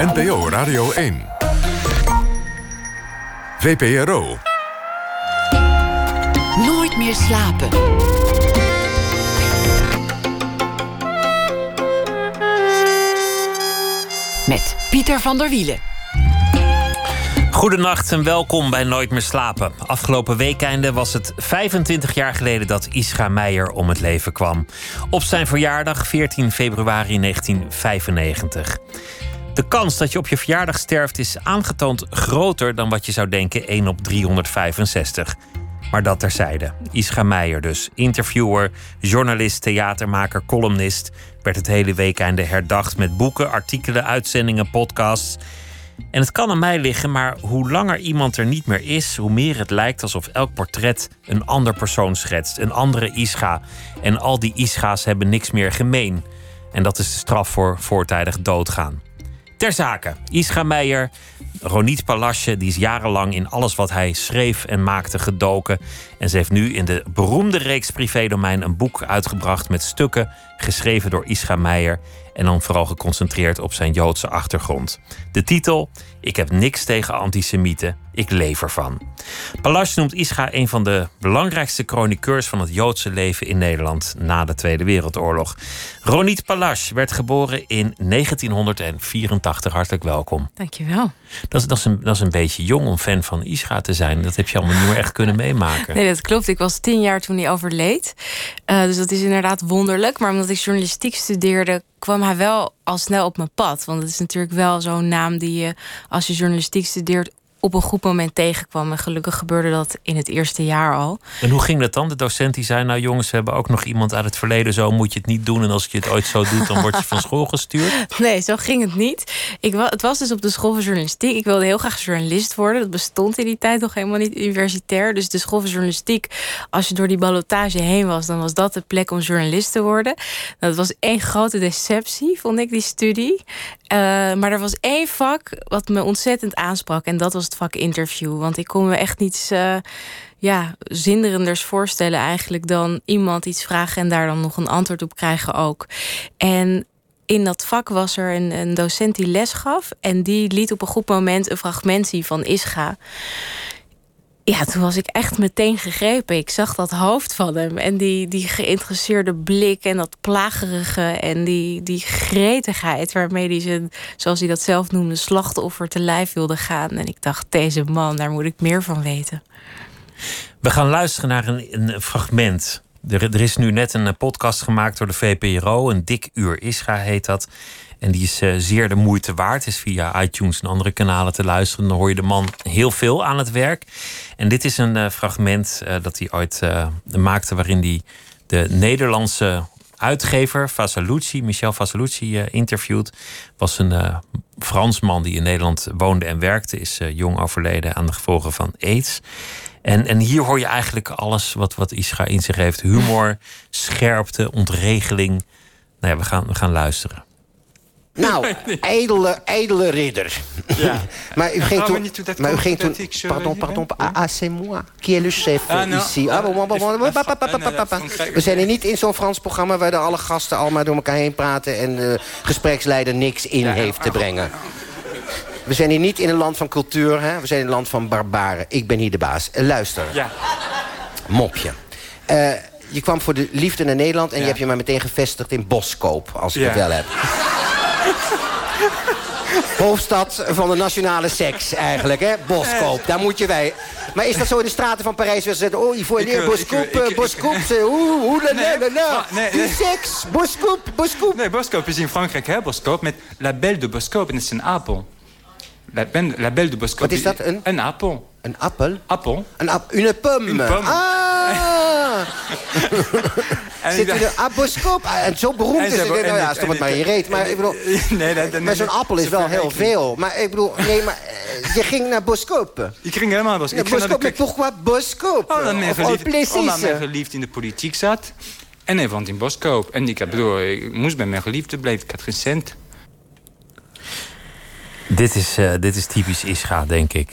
NPO Radio 1. VPRO. Nooit meer slapen. Met Pieter van der Wielen. Goedenacht en welkom bij Nooit meer slapen. Afgelopen weekende was het 25 jaar geleden dat Isra Meijer om het leven kwam. Op zijn verjaardag 14 februari 1995. De kans dat je op je verjaardag sterft is aangetoond groter dan wat je zou denken 1 op 365. Maar dat terzijde. Isra Meijer dus. Interviewer, journalist, theatermaker, columnist. Werd het hele weekende herdacht met boeken, artikelen, uitzendingen, podcasts. En het kan aan mij liggen, maar hoe langer iemand er niet meer is, hoe meer het lijkt alsof elk portret een ander persoon schetst, een andere Ischa. En al die Ischa's hebben niks meer gemeen. En dat is de straf voor voortijdig doodgaan. Ter zake, Ischa Meijer, Roniet Palasje, die is jarenlang in alles wat hij schreef en maakte gedoken. En ze heeft nu in de beroemde reeks Privédomein een boek uitgebracht met stukken geschreven door Ischa Meijer. En dan vooral geconcentreerd op zijn Joodse achtergrond. De titel: Ik heb niks tegen antisemieten, ik leef ervan. Palash noemt Ischa een van de belangrijkste chroniqueurs van het Joodse leven in Nederland na de Tweede Wereldoorlog. Ronit Palash werd geboren in 1984. Hartelijk welkom. Dankjewel. Dat is, dat, is een, dat is een beetje jong om fan van Ischa te zijn. Dat heb je allemaal niet meer echt kunnen meemaken. Nee, dat klopt. Ik was tien jaar toen hij overleed. Uh, dus dat is inderdaad wonderlijk. Maar omdat ik journalistiek studeerde, kwam hij wel al snel op mijn pad. Want het is natuurlijk wel zo'n naam die je, als je journalistiek studeert, op een goed moment tegenkwam. En gelukkig gebeurde dat in het eerste jaar al. En hoe ging dat dan? De docent die zei: Nou, jongens, we hebben ook nog iemand uit het verleden. Zo moet je het niet doen. En als je het ooit zo doet, dan word je van school gestuurd. Nee, zo ging het niet. Ik, het was dus op de school van journalistiek. Ik wilde heel graag journalist worden. Dat bestond in die tijd nog helemaal niet universitair. Dus de school van journalistiek, als je door die ballotage heen was, dan was dat de plek om journalist te worden. Dat was één grote deceptie, vond ik, die studie. Uh, maar er was één vak wat me ontzettend aansprak. En dat was het vak interview. Want ik kon me echt niets uh, ja, zinderenders voorstellen eigenlijk... dan iemand iets vragen en daar dan nog een antwoord op krijgen ook. En in dat vak was er een, een docent die les gaf... en die liet op een goed moment een fragment zien van Ischa ja, toen was ik echt meteen gegrepen. Ik zag dat hoofd van hem en die, die geïnteresseerde blik en dat plagerige en die, die gretigheid waarmee hij zijn, zoals hij dat zelf noemde, slachtoffer te lijf wilde gaan. En ik dacht, deze man, daar moet ik meer van weten. We gaan luisteren naar een, een fragment. Er, er, is nu net een podcast gemaakt door de VPRO, een dik uur Isra heet dat. En die is uh, zeer de moeite waard. Is via iTunes en andere kanalen te luisteren. Dan hoor je de man heel veel aan het werk. En dit is een uh, fragment uh, dat hij ooit maakte. waarin hij de Nederlandse uitgever Vasalucci, Michel Vasalucci, interviewt. Was een Fransman die in Nederland woonde en werkte. Is jong overleden aan de gevolgen van AIDS. En, en hier hoor je eigenlijk alles wat, wat Isra in zich heeft: humor, scherpte, ontregeling. Nou ja, we gaan, we gaan luisteren. Nou, edele, edele ridder. Ja. maar u ging toen... Maar u ging toen... Pardon, pardon. Ah, c'est moi. Qui est le chef ici? We zijn hier niet in zo'n Frans programma... waar de alle gasten allemaal door elkaar heen praten... en de gespreksleider niks in heeft te brengen. We zijn hier niet in een land van cultuur. Hè? We zijn in een land van barbaren. Ik ben hier de baas. luister. Ja. Mopje. Uh, je kwam voor de liefde naar Nederland... en ja. je hebt je maar meteen gevestigd in Boskoop, als ik ja. het wel heb. Hoofdstad van de nationale seks, eigenlijk, hè? Boskoop, daar moet je wij... Maar is dat zo in de straten van Parijs? We zeggen, oh, il faut aller Boskoop, Boskoop, oeh, oeh, la, la, la, la. Die seks, Boskoop, Boskoop. Nee, Boskoop is in Frankrijk, hè, Boskoop, met La Belle de Boskoop, en dat is een apel. La, ben, la Belle de Boskoop. Wat is dat, een? Een appel. Een appel? Appel. Een ap une pomme. Une pomme. Ah! Zit in een aboscoop. En zo beroemd is het. Nou ja, stop het maar in je reet. Maar ik bedoel, nee, nee, nee, maar zo'n appel is wel heel veel. Maar ik bedoel, nee, maar eh, je ging naar Boskoop. Ik ging helemaal naar Boskoop. Ja, Boskoop, maar pourquoi Boskoop? Omdat mijn geliefd in de politiek zat. En hij vond in Boskoop. En ik, bedoel, ik moest bij mijn geliefde blijven. Ik had geen cent. Dit is, uh, dit is typisch Ischa, denk ik.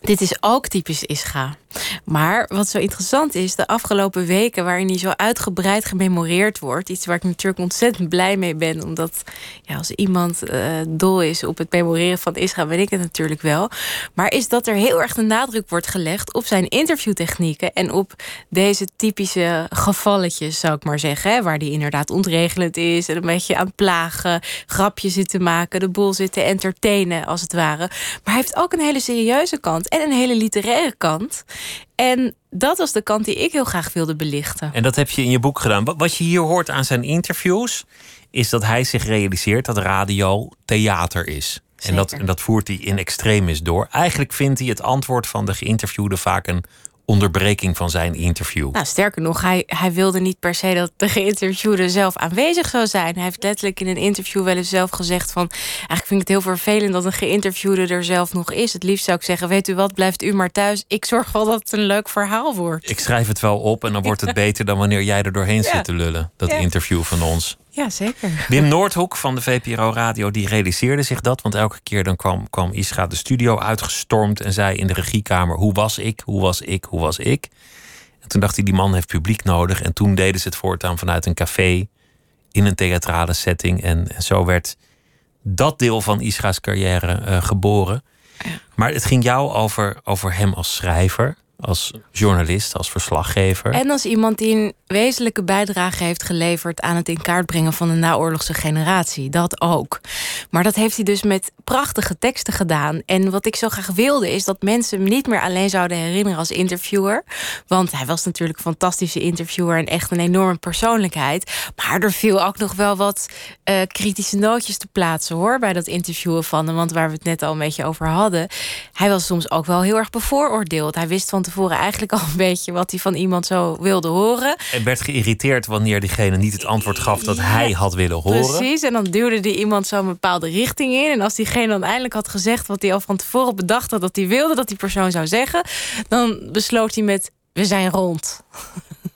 Dit is ook typisch Ischa. Maar wat zo interessant is, de afgelopen weken waarin hij zo uitgebreid gememoreerd wordt, iets waar ik natuurlijk ontzettend blij mee ben, omdat ja, als iemand uh, dol is op het memoreren van Israël, ben ik het natuurlijk wel. Maar is dat er heel erg de nadruk wordt gelegd op zijn interviewtechnieken en op deze typische gevalletjes, zou ik maar zeggen, hè, waar die inderdaad ontregelend is en een beetje aan plagen, grapjes zitten maken, de boel zitten entertainen als het ware. Maar hij heeft ook een hele serieuze kant en een hele literaire kant. En dat was de kant die ik heel graag wilde belichten. En dat heb je in je boek gedaan. Wat je hier hoort aan zijn interviews, is dat hij zich realiseert dat radio theater is. En dat, en dat voert hij in extremis door. Eigenlijk vindt hij het antwoord van de geïnterviewde vaak een onderbreking van zijn interview. Nou, sterker nog, hij, hij wilde niet per se dat de geïnterviewde zelf aanwezig zou zijn. Hij heeft letterlijk in een interview wel eens zelf gezegd van... eigenlijk vind ik het heel vervelend dat een geïnterviewde er zelf nog is. Het liefst zou ik zeggen, weet u wat, blijft u maar thuis. Ik zorg wel dat het een leuk verhaal wordt. Ik schrijf het wel op en dan wordt het beter dan wanneer jij er doorheen zit te lullen. Dat interview van ons. Ja, zeker. Wim Noordhoek van de VPRO Radio die realiseerde zich dat. Want elke keer dan kwam, kwam Isra de studio uitgestormd en zei in de regiekamer: Hoe was ik? Hoe was ik? Hoe was ik? En toen dacht hij: Die man heeft publiek nodig. En toen deden ze het voortaan vanuit een café in een theatrale setting. En, zo werd dat deel van Isra's carrière uh, geboren. Ja. Maar het ging jou over, over hem als schrijver als journalist, als verslaggever. En als iemand die een wezenlijke bijdrage heeft geleverd aan het in kaart brengen van de naoorlogse generatie. Dat ook. Maar dat heeft hij dus met prachtige teksten gedaan. En wat ik zo graag wilde is dat mensen hem niet meer alleen zouden herinneren als interviewer. Want hij was natuurlijk een fantastische interviewer en echt een enorme persoonlijkheid. Maar er viel ook nog wel wat uh, kritische nootjes te plaatsen hoor. Bij dat interviewen van hem. Want waar we het net al een beetje over hadden. Hij was soms ook wel heel erg bevooroordeeld. Hij wist van tevoren eigenlijk al een beetje wat hij van iemand zo wilde horen. En werd geïrriteerd wanneer diegene niet het antwoord gaf dat hij had willen horen. Precies, en dan duwde die iemand zo een bepaalde richting in. En als diegene dan eindelijk had gezegd wat hij al van tevoren bedacht had dat hij wilde dat die persoon zou zeggen, dan besloot hij met: We zijn rond.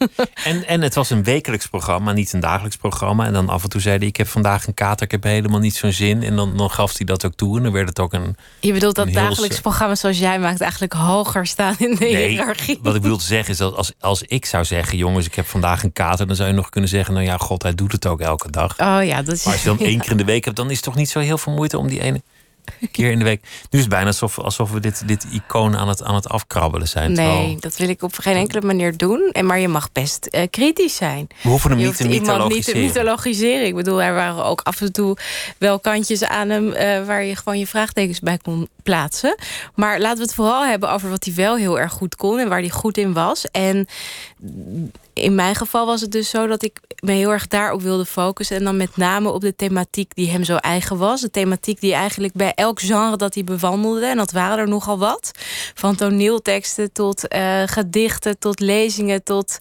en, en het was een wekelijks programma, niet een dagelijks programma. En dan af en toe zei hij: Ik heb vandaag een kater, ik heb helemaal niet zo'n zin. En dan, dan gaf hij dat ook toe. En dan werd het ook een. Je bedoelt dat dagelijks programma zoals jij maakt eigenlijk hoger staan in de nee, hiërarchie? Wat ik wilde zeggen is dat als, als ik zou zeggen: Jongens, ik heb vandaag een kater. Dan zou je nog kunnen zeggen: Nou ja, God, hij doet het ook elke dag. Oh ja, dat is. Maar als je dan één keer in de week hebt, dan is het toch niet zo heel veel moeite om die ene keer in de week. Nu is het bijna alsof, alsof we dit, dit icoon aan het, aan het afkrabbelen zijn. Nee, dat wil ik op geen enkele manier doen. En, maar je mag best uh, kritisch zijn. We hoeven hem niet te mythologiseren. niet te mythologiseren. Ik bedoel, er waren ook af en toe wel kantjes aan hem... Uh, waar je gewoon je vraagtekens bij kon plaatsen. Maar laten we het vooral hebben over wat hij wel heel erg goed kon... en waar hij goed in was. En in mijn geval was het dus zo dat ik me heel erg daarop wilde focussen. En dan met name op de thematiek die hem zo eigen was. De thematiek die eigenlijk bij elk genre dat hij bewandelde. En dat waren er nogal wat. Van toneelteksten tot uh, gedichten, tot lezingen, tot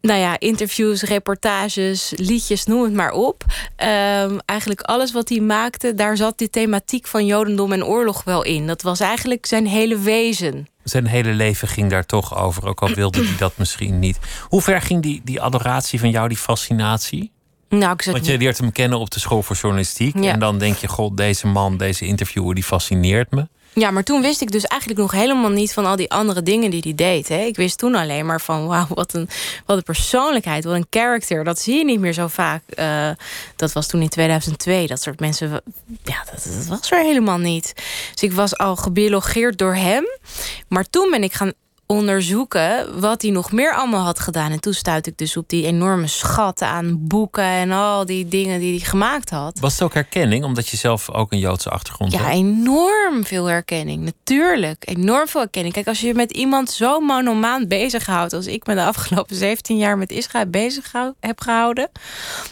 nou ja, interviews, reportages, liedjes, noem het maar op. Um, eigenlijk alles wat hij maakte, daar zat die thematiek van Jodendom en oorlog wel in. Dat was eigenlijk zijn hele wezen. Zijn hele leven ging daar toch over, ook al wilde hij dat misschien niet. Hoe ver ging die, die adoratie van jou, die fascinatie? Nou, ik Want je leert hem kennen op de school voor journalistiek. En dan denk je, god, deze man, deze interviewer, die fascineert me. Ja, maar toen wist ik dus eigenlijk nog helemaal niet van al die andere dingen die hij deed. Hè. Ik wist toen alleen maar van wauw, wat een, wat een persoonlijkheid, wat een character. Dat zie je niet meer zo vaak. Uh, dat was toen in 2002. Dat soort mensen, ja, dat, dat, was er helemaal niet. Dus ik was al gebiologeerd door hem. Maar toen ben ik gaan onderzoeken wat hij nog meer allemaal had gedaan. En toen stuitte ik dus op die enorme schat aan boeken en al die dingen die hij gemaakt had. Was het ook herkenning, omdat je zelf ook een Joodse achtergrond ja, hebt? Ja, enorm veel herkenning. Natuurlijk, enorm veel herkenning. Kijk, als je met iemand zo monomaan bezighoudt... als ik me de afgelopen 17 jaar met Israël bezig heb gehouden...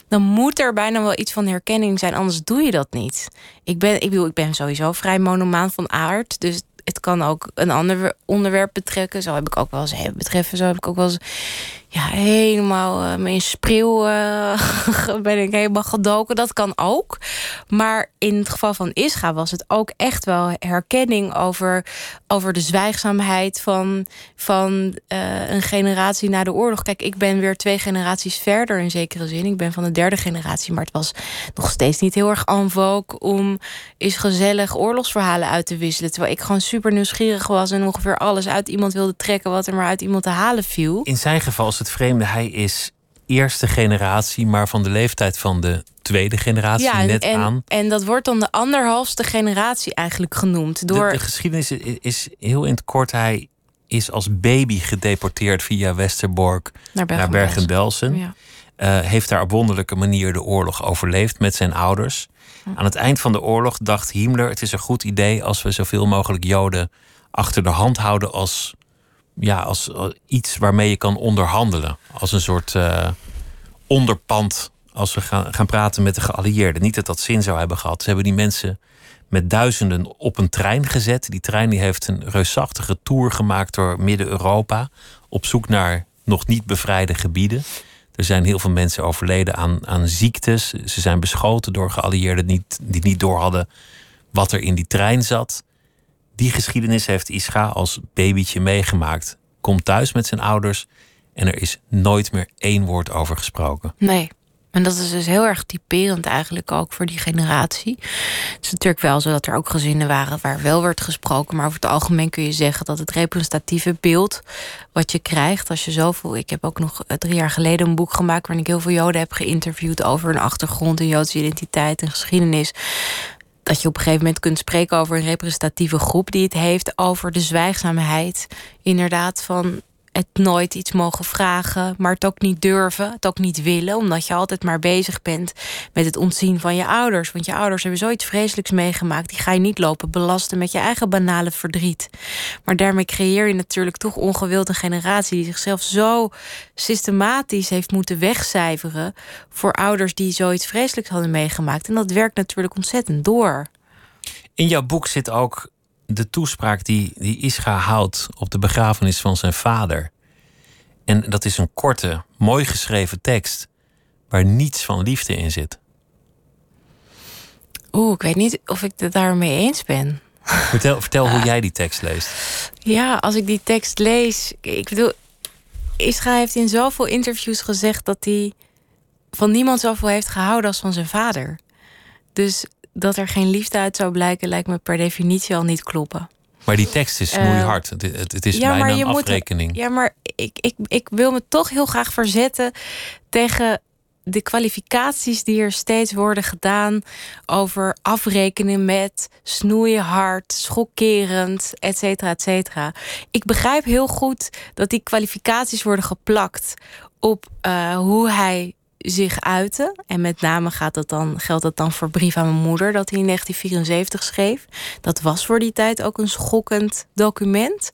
dan moet er bijna wel iets van herkenning zijn, anders doe je dat niet. Ik ben, ik bedoel, ik ben sowieso vrij monomaan van aard, dus het kan ook een ander onderwerp betrekken. Zo heb ik ook wel eens betreffen. Zo heb ik ook wel eens ja, helemaal uh, in spreeuw uh, ben ik helemaal gedoken. Dat kan ook. Maar in het geval van Ischa was het ook echt wel herkenning over, over de zwijgzaamheid van, van uh, een generatie na de oorlog. Kijk, ik ben weer twee generaties verder in zekere zin. Ik ben van de derde generatie, maar het was nog steeds niet heel erg en om is gezellig oorlogsverhalen uit te wisselen. Terwijl ik gewoon super nieuwsgierig was en ongeveer alles uit iemand wilde trekken wat er maar uit iemand te halen viel. In zijn geval is het vreemde, hij is eerste generatie, maar van de leeftijd van de tweede generatie ja, en, net en, aan. En dat wordt dan de anderhalfste generatie eigenlijk genoemd. Door... De, de geschiedenis is heel in het kort. Hij is als baby gedeporteerd via Westerbork naar Bergen-Belsen. Ja. uh, heeft daar op wonderlijke manier de oorlog overleefd met zijn ouders. Aan het eind van de oorlog dacht Himmler: het is een goed idee als we zoveel mogelijk Joden achter de hand houden als, ja, als, als iets waarmee je kan onderhandelen. Als een soort uh, onderpand als we gaan, gaan praten met de geallieerden. Niet dat dat zin zou hebben gehad. Ze hebben die mensen met duizenden op een trein gezet. Die trein die heeft een reusachtige tour gemaakt door Midden-Europa. Op zoek naar nog niet bevrijde gebieden. Er zijn heel veel mensen overleden aan, aan ziektes. Ze zijn beschoten door geallieerden niet, die niet door hadden wat er in die trein zat. Die geschiedenis heeft Ischa als babytje meegemaakt. Komt thuis met zijn ouders en er is nooit meer één woord over gesproken. Nee. En dat is dus heel erg typerend eigenlijk ook voor die generatie. Het is natuurlijk wel zo dat er ook gezinnen waren waar wel werd gesproken. Maar over het algemeen kun je zeggen dat het representatieve beeld wat je krijgt als je zoveel. Ik heb ook nog drie jaar geleden een boek gemaakt waarin ik heel veel Joden heb geïnterviewd over hun achtergrond, en Joodse identiteit en geschiedenis dat je op een gegeven moment kunt spreken over een representatieve groep die het heeft over de zwijgzaamheid. Inderdaad, van het nooit iets mogen vragen, maar het ook niet durven, het ook niet willen, omdat je altijd maar bezig bent met het ontzien van je ouders. Want je ouders hebben zoiets vreselijks meegemaakt, die ga je niet lopen belasten met je eigen banale verdriet. Maar daarmee creëer je natuurlijk toch ongewild een generatie die zichzelf zo systematisch heeft moeten wegcijferen voor ouders die zoiets vreselijks hadden meegemaakt. En dat werkt natuurlijk ontzettend door. In jouw boek zit ook de toespraak die, die Ischa houdt op de begrafenis van zijn vader. En dat is een korte, mooi geschreven tekst waar niets van liefde in zit. Oeh, ik weet niet of ik het daarmee eens ben. Vertel, vertel hoe jij die tekst leest. Ja, als ik die tekst lees. Ik bedoel, Ischa heeft in zoveel interviews gezegd dat hij van niemand zoveel heeft gehouden als van zijn vader. Dus dat er geen liefde uit zou blijken, lijkt me per definitie al niet kloppen. Maar die tekst is snoeihard. Uh, het, het, is ja, bijna een afrekening. Moet, ja, maar ik, ik, ik wil me toch heel graag verzetten tegen de kwalificaties die er steeds worden gedaan over afrekenen met snoeien hard, schokkerend, et cetera, et cetera. Ik begrijp heel goed dat die kwalificaties worden geplakt op uh, hoe hij zich uiten. En met name gaat dat dan, geldt dat dan voor Brief aan mijn moeder, dat hij in 1974 schreef. Dat was voor die tijd ook een schokkend document.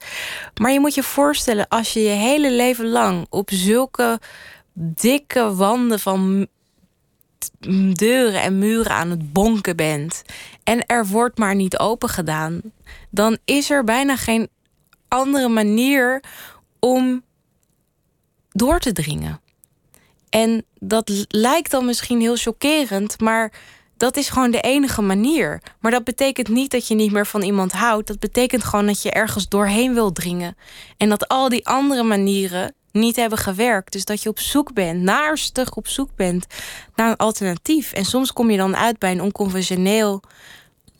Maar je moet je voorstellen, als je je hele leven lang op zulke dikke wanden van deuren en muren aan het bonken bent. En er wordt maar niet open gedaan. Dan is er bijna geen andere manier om door te dringen. En dat lijkt dan misschien heel chockerend, maar dat is gewoon de enige manier. Maar dat betekent niet dat je niet meer van iemand houdt. Dat betekent gewoon dat je ergens doorheen wil dringen. En dat al die andere manieren niet hebben gewerkt. Dus dat je op zoek bent, naarstig op zoek bent naar een alternatief. En soms kom je dan uit bij een onconventioneel,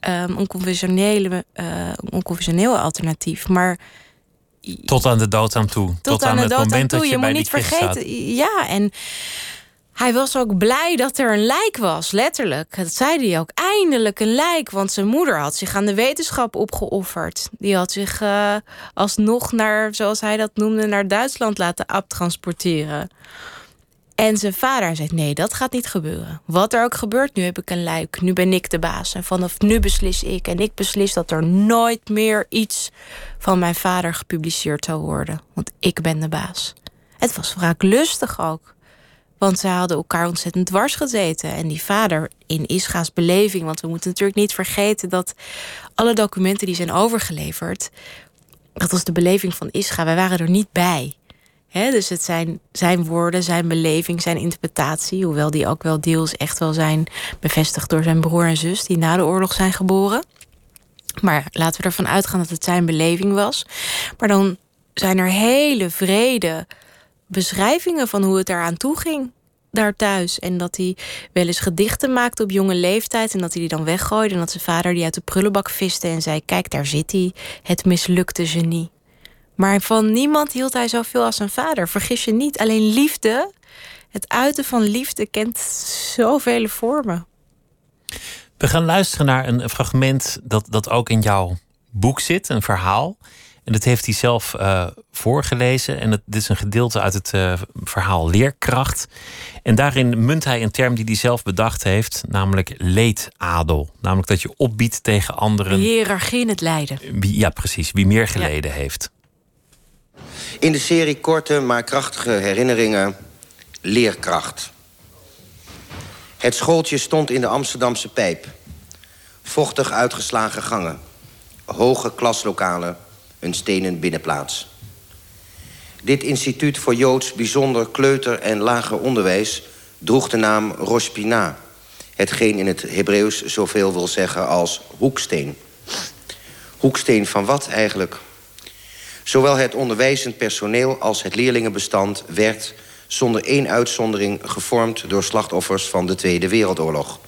um, onconventionele, uh, onconventioneel alternatief. Maar tot aan de dood aan toe. Tot, Tot aan, het moment dat je, je moet niet vergeten. Ja, en hij was ook blij dat er een lijk was, letterlijk. Dat zei hij ook. Eindelijk een lijk, want zijn moeder had zich aan de wetenschap opgeofferd. Die had zich uh, alsnog naar, zoals hij dat noemde, naar Duitsland laten abtransporteren. En zijn vader zei: Nee, dat gaat niet gebeuren. Wat er ook gebeurt, nu heb ik een luik. Nu ben ik de baas. En vanaf nu beslis ik. En ik beslis dat er nooit meer iets van mijn vader gepubliceerd zou worden. Want ik ben de baas. Het was vaak lustig ook. Want ze hadden elkaar ontzettend dwars gezeten. En die vader, in Ischa's beleving. Want we moeten natuurlijk niet vergeten dat alle documenten die zijn overgeleverd. Dat was de beleving van Ischa. Wij waren er niet bij dus het zijn zijn woorden, zijn beleving, zijn interpretatie. Hoewel die ook wel deels echt wel zijn bevestigd door zijn broer en zus die na de oorlog zijn geboren. Maar laten we ervan uitgaan dat het zijn beleving was. Maar dan zijn er hele vrede beschrijvingen van hoe het eraan toe ging daar thuis. En dat hij wel eens gedichten maakte op jonge leeftijd. En dat hij die dan weggooide. En dat zijn vader die uit de prullenbak viste en zei: Kijk, daar zit hij, het mislukte genie. Maar van niemand hield hij zoveel als zijn vader. Vergis je niet, alleen liefde, het uiten van liefde kent zoveel vormen. We gaan luisteren naar een fragment dat, dat ook in jouw boek zit, een verhaal. En dat heeft hij zelf uh, voorgelezen. En het, dit is een gedeelte uit het uh, verhaal Leerkracht. En daarin munt hij een term die hij zelf bedacht heeft, namelijk leedadel. Namelijk dat je opbiedt tegen anderen. Hiërarchie in het lijden. Wie, ja, precies. Wie meer geleden ja. heeft. In de serie korte maar krachtige herinneringen Leerkracht. Het schooltje stond in de Amsterdamse pijp. Vochtig uitgeslagen gangen. Hoge klaslokalen. Een stenen binnenplaats. Dit instituut voor Joods bijzonder kleuter- en lager onderwijs... droeg de naam Rosh Pinah. Hetgeen in het Hebreeuws zoveel wil zeggen als hoeksteen. Hoeksteen van wat eigenlijk? Zowel het onderwijzend personeel als het leerlingenbestand werd zonder één uitzondering gevormd door slachtoffers van de Tweede Wereldoorlog.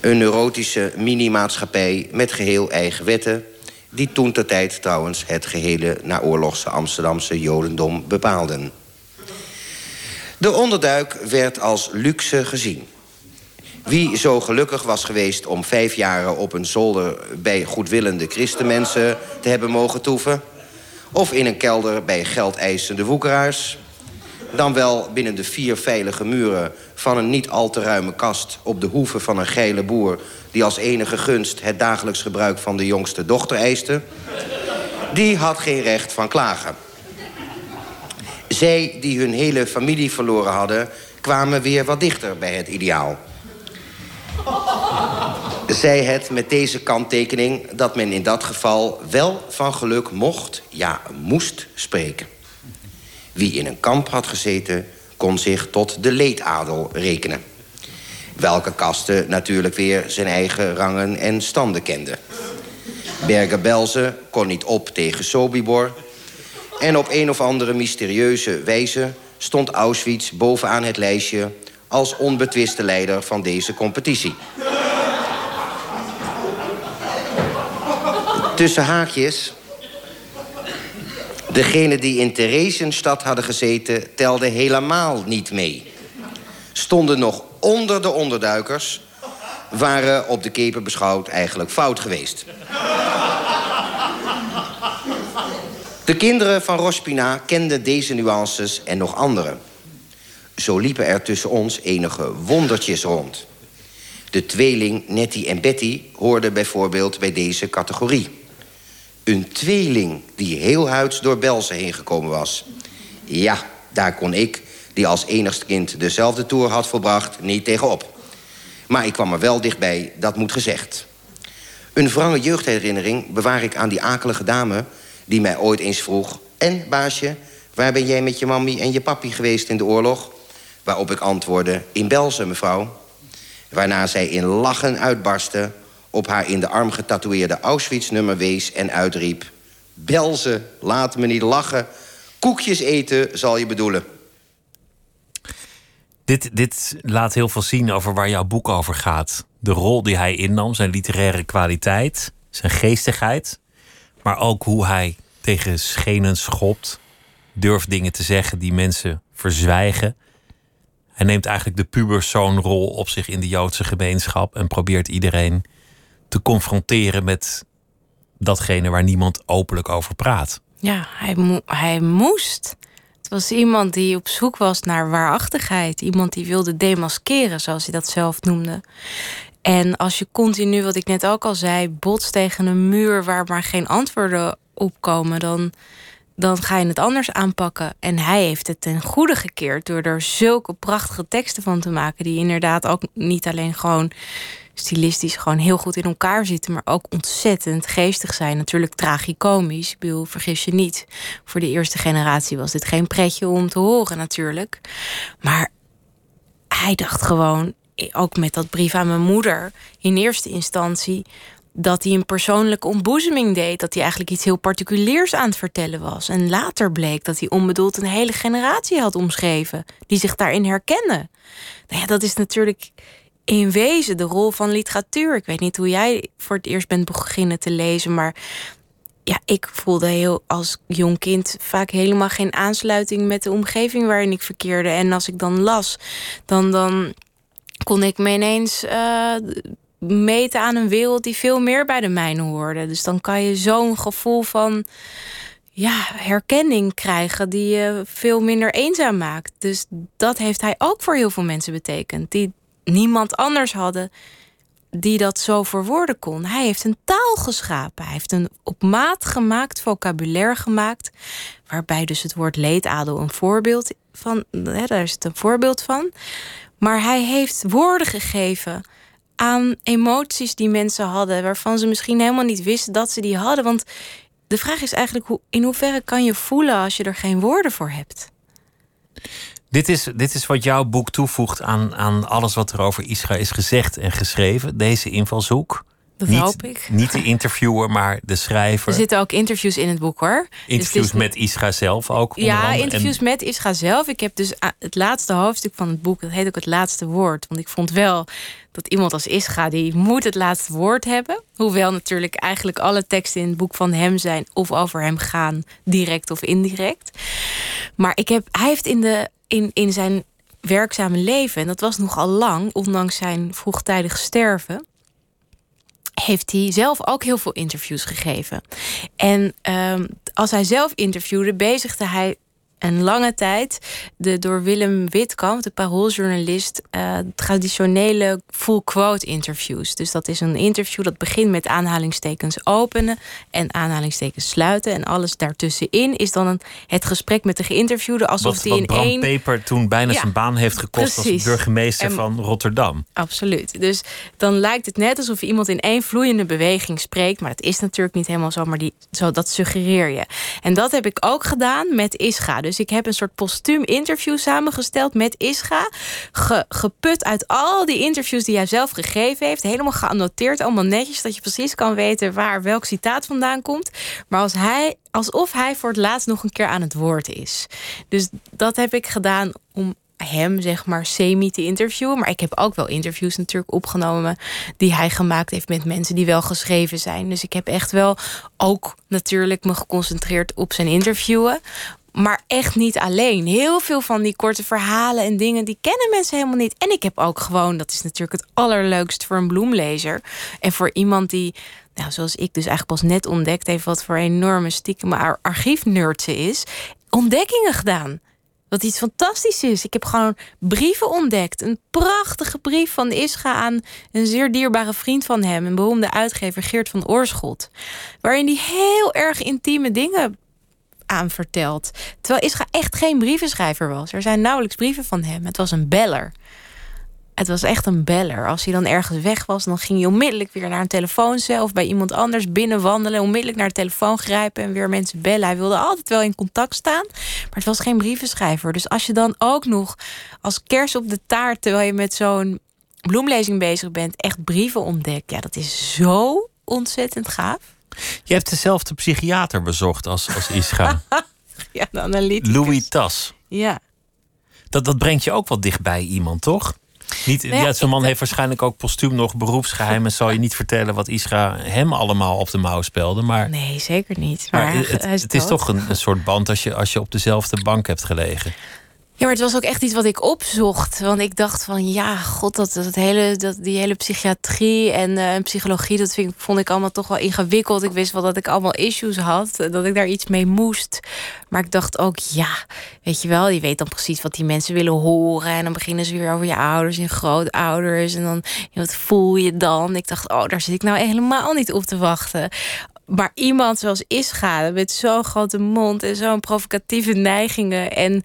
Een neurotische mini-maatschappij met geheel eigen wetten... die toen ter tijd trouwens het gehele naoorlogse Amsterdamse jodendom bepaalden. De onderduik werd als luxe gezien. Wie zo gelukkig was geweest om vijf jaren op een zolder... bij goedwillende christenmensen te hebben mogen toeven... of in een kelder bij geldeisende woekeraars dan wel binnen de vier veilige muren van een niet al te ruime kast... op de hoeve van een geile boer... die als enige gunst het dagelijks gebruik van de jongste dochter eiste... die had geen recht van klagen. Zij die hun hele familie verloren hadden... kwamen weer wat dichter bij het ideaal. Zij het met deze kanttekening dat men in dat geval wel van geluk mocht, ja moest spreken. Wie in een kamp had gezeten, kon zich tot de leedadel rekenen. Welke kasten natuurlijk weer zijn eigen rangen en standen kenden. Bergen-Belsen kon niet op tegen Sobibor. En op een of andere mysterieuze wijze stond Auschwitz bovenaan het lijstje... als onbetwiste leider van deze competitie. Tussen haakjes Degenen die in Theresienstad hadden gezeten, telden helemaal niet mee. Stonden nog onder de onderduikers, waren op de keper beschouwd eigenlijk fout geweest. De kinderen van Rospina kenden deze nuances en nog andere. Zo liepen er tussen ons enige wondertjes rond. De tweeling Nettie en Betty hoorden bijvoorbeeld bij deze categorie. Een tweeling die heel huids door Belzen heen gekomen was. Ja, daar kon ik, die als enigst kind dezelfde tour had volbracht, niet tegenop. Maar ik kwam er wel dichtbij, dat moet gezegd. Een wrange jeugdherinnering bewaar ik aan die akelige dame... die mij ooit eens vroeg... En, baasje, waar ben jij met je mammy en je papi geweest in de oorlog? Waarop ik antwoordde, in Belzen, mevrouw. Waarna zij in lachen uitbarstte op haar in de arm getatoeëerde Auschwitz-nummer wees en uitriep... Belze, laat me niet lachen. Koekjes eten zal je bedoelen. Dit, dit laat heel veel zien over waar jouw boek over gaat. De rol die hij innam, zijn literaire kwaliteit, zijn geestigheid. Maar ook hoe hij tegen schenen schopt. Durft dingen te zeggen die mensen verzwijgen. Hij neemt eigenlijk de puberzoonrol op zich in de Joodse gemeenschap en probeert iedereen te confronteren met datgene waar niemand openlijk over praat. Ja, hij, hij moest. Het was iemand die op zoek was naar waarachtigheid. Iemand die wilde demaskeren, zoals hij dat zelf noemde. En als je continu, wat ik net ook al zei, botst tegen een muur waar maar geen antwoorden op komen, dan, dan ga je het anders aanpakken. En hij heeft het ten goede gekeerd door er zulke prachtige teksten van te maken, die inderdaad ook niet alleen gewoon stilistisch gewoon heel goed in elkaar zitten, maar ook ontzettend geestig zijn. Natuurlijk tragicomisch. Ik bedoel, vergis je niet. Voor de eerste generatie was dit geen pretje om te horen, natuurlijk. Maar hij dacht gewoon, ook met dat brief aan mijn moeder, in eerste instantie dat hij een persoonlijke ontboezeming deed. Dat hij eigenlijk iets heel particuliers aan het vertellen was. En later bleek dat hij onbedoeld een hele generatie had omschreven. Die zich daarin herkende. Nou ja, dat is natuurlijk in wezen de rol van literatuur. Ik weet niet hoe jij voor het eerst bent beginnen te lezen, maar ja, ik voelde heel als jong kind vaak helemaal geen aansluiting met de omgeving waarin ik verkeerde. En als ik dan las, dan, dan kon ik me ineens uh, meten aan een wereld die veel meer bij de mijne hoorde. Dus dan kan je zo'n gevoel van ja, herkenning krijgen die je veel minder eenzaam maakt. Dus dat heeft hij ook voor heel veel mensen betekend. Die niemand anders hadden die dat zo verwoorden kon. Hij heeft een taal geschapen. Hij heeft een op maat gemaakt vocabulaire gemaakt. Waarbij dus het woord leedadel een voorbeeld van. Hè, daar is het een voorbeeld van. Maar hij heeft woorden gegeven aan emoties die mensen hadden. Waarvan ze misschien helemaal niet wisten dat ze die hadden. Want de vraag is eigenlijk: in hoeverre kan je voelen als je er geen woorden voor hebt? Dit is, dit is wat jouw boek toevoegt aan, aan alles wat er over Israël is gezegd en geschreven. Deze invalshoek. Dat niet, hoop ik. Niet de interviewer, maar de schrijver. Er zitten ook interviews in het boek hoor. Dus interviews dus met Isra zelf ook. Ja, interviews met Isra zelf. Ik heb dus het laatste hoofdstuk van het boek, dat heet ook het laatste woord. Want ik vond wel dat iemand als Isra, die moet het laatste woord hebben. Hoewel natuurlijk eigenlijk alle teksten in het boek van hem zijn of over hem gaan, direct of indirect. Maar ik heb, hij heeft in, de, in, in zijn werkzame leven, en dat was nogal lang, ondanks zijn vroegtijdig sterven heeft hij zelf ook heel veel interviews gegeven. En um, als hij zelf interviewde, bezigde hij een lange tijd de door Willem Witkamp, de parooljournalist, uh, traditionele full quote interviews. Dus dat is een interview dat begint met aanhalingstekens openen en aanhalingstekens sluiten. En alles daartussenin is dan een, het gesprek met de geïnterviewde alsof hij in Bram één. Peper toen bijna zijn baan heeft gekost precies. als burgemeester van Rotterdam. Absoluut. Dus dan lijkt het net alsof iemand in één vloeiende beweging spreekt. Maar dat is natuurlijk niet helemaal zo, maar die, zo, dat suggereer je. En dat heb ik ook gedaan met Isga. Dus ik heb een soort postuum interview samengesteld met Isga. geput uit al die interviews die hij zelf gegeven heeft. Helemaal geannoteerd, allemaal netjes, dat je precies kan weten waar welk citaat vandaan komt. Maar als hij, alsof hij voor het laatst nog een keer aan het woord is. Dus dat heb ik gedaan om hem, zeg maar, semi te interviewen. Maar ik heb ook wel interviews natuurlijk opgenomen die hij gemaakt heeft met mensen die wel geschreven zijn. Dus ik heb echt wel ook natuurlijk me geconcentreerd op zijn interviewen maar echt niet alleen. Heel veel van die korte verhalen en dingen die kennen mensen helemaal niet. En ik heb ook gewoon, dat is natuurlijk het allerleukst voor een bloemlezer en voor iemand die, nou, zoals ik dus eigenlijk pas net ontdekt heeft wat voor enorme stiekem archiefnerd ze is, ontdekkingen gedaan. Wat iets fantastisch is. Ik heb gewoon brieven ontdekt. Een prachtige brief van Ischa aan een zeer dierbare vriend van hem, een beroemde uitgever Geert van Oorschot. Waarin hij heel erg intieme dingen aan verteld. Terwijl Isra echt geen brievenschrijver was. Er zijn nauwelijks brieven van hem. Het was een beller. Het was echt een beller. Als hij dan ergens weg was, dan ging hij onmiddellijk weer naar een telefooncel of bij iemand anders binnenwandelen. Onmiddellijk naar de telefoon grijpen en weer mensen bellen. Hij wilde altijd wel in contact staan, maar het was geen brievenschrijver. Dus als je dan ook nog als kers op de taart, terwijl je met zo'n bloemlezing bezig bent, echt brieven ontdekt, ja, dat is zo ontzettend gaaf. Je hebt dezelfde psychiater bezocht als, als Ischa. ja, de analyticus. Louis Tas. Ja. Dat, dat brengt je ook wel dichtbij iemand, toch? Niet, nou ja, ja, Zo'n man heeft waarschijnlijk ook postuum nog beroepsgeheimen. zal je niet vertellen wat Isra hem allemaal op de mouw speelde. Maar, nee, zeker niet. Maar, maar het, het is toch een, een, soort band als je, als je op dezelfde bank hebt gelegen. Ja, maar het was ook echt iets wat ik opzocht. Want ik dacht van ja, god, dat, dat hele, dat, die hele psychiatrie en uh, psychologie, dat vind, vond ik allemaal toch wel ingewikkeld. Ik wist wel dat ik allemaal issues had, dat ik daar iets mee moest. Maar ik dacht ook, ja, weet je wel, je weet dan precies wat die mensen willen horen. En dan beginnen ze weer over je ouders en grootouders. En dan, wat voel je dan? Ik dacht, oh, daar zit ik nou helemaal niet op te wachten maar iemand zoals Ischa, met zo'n grote mond en zo'n provocatieve neigingen. En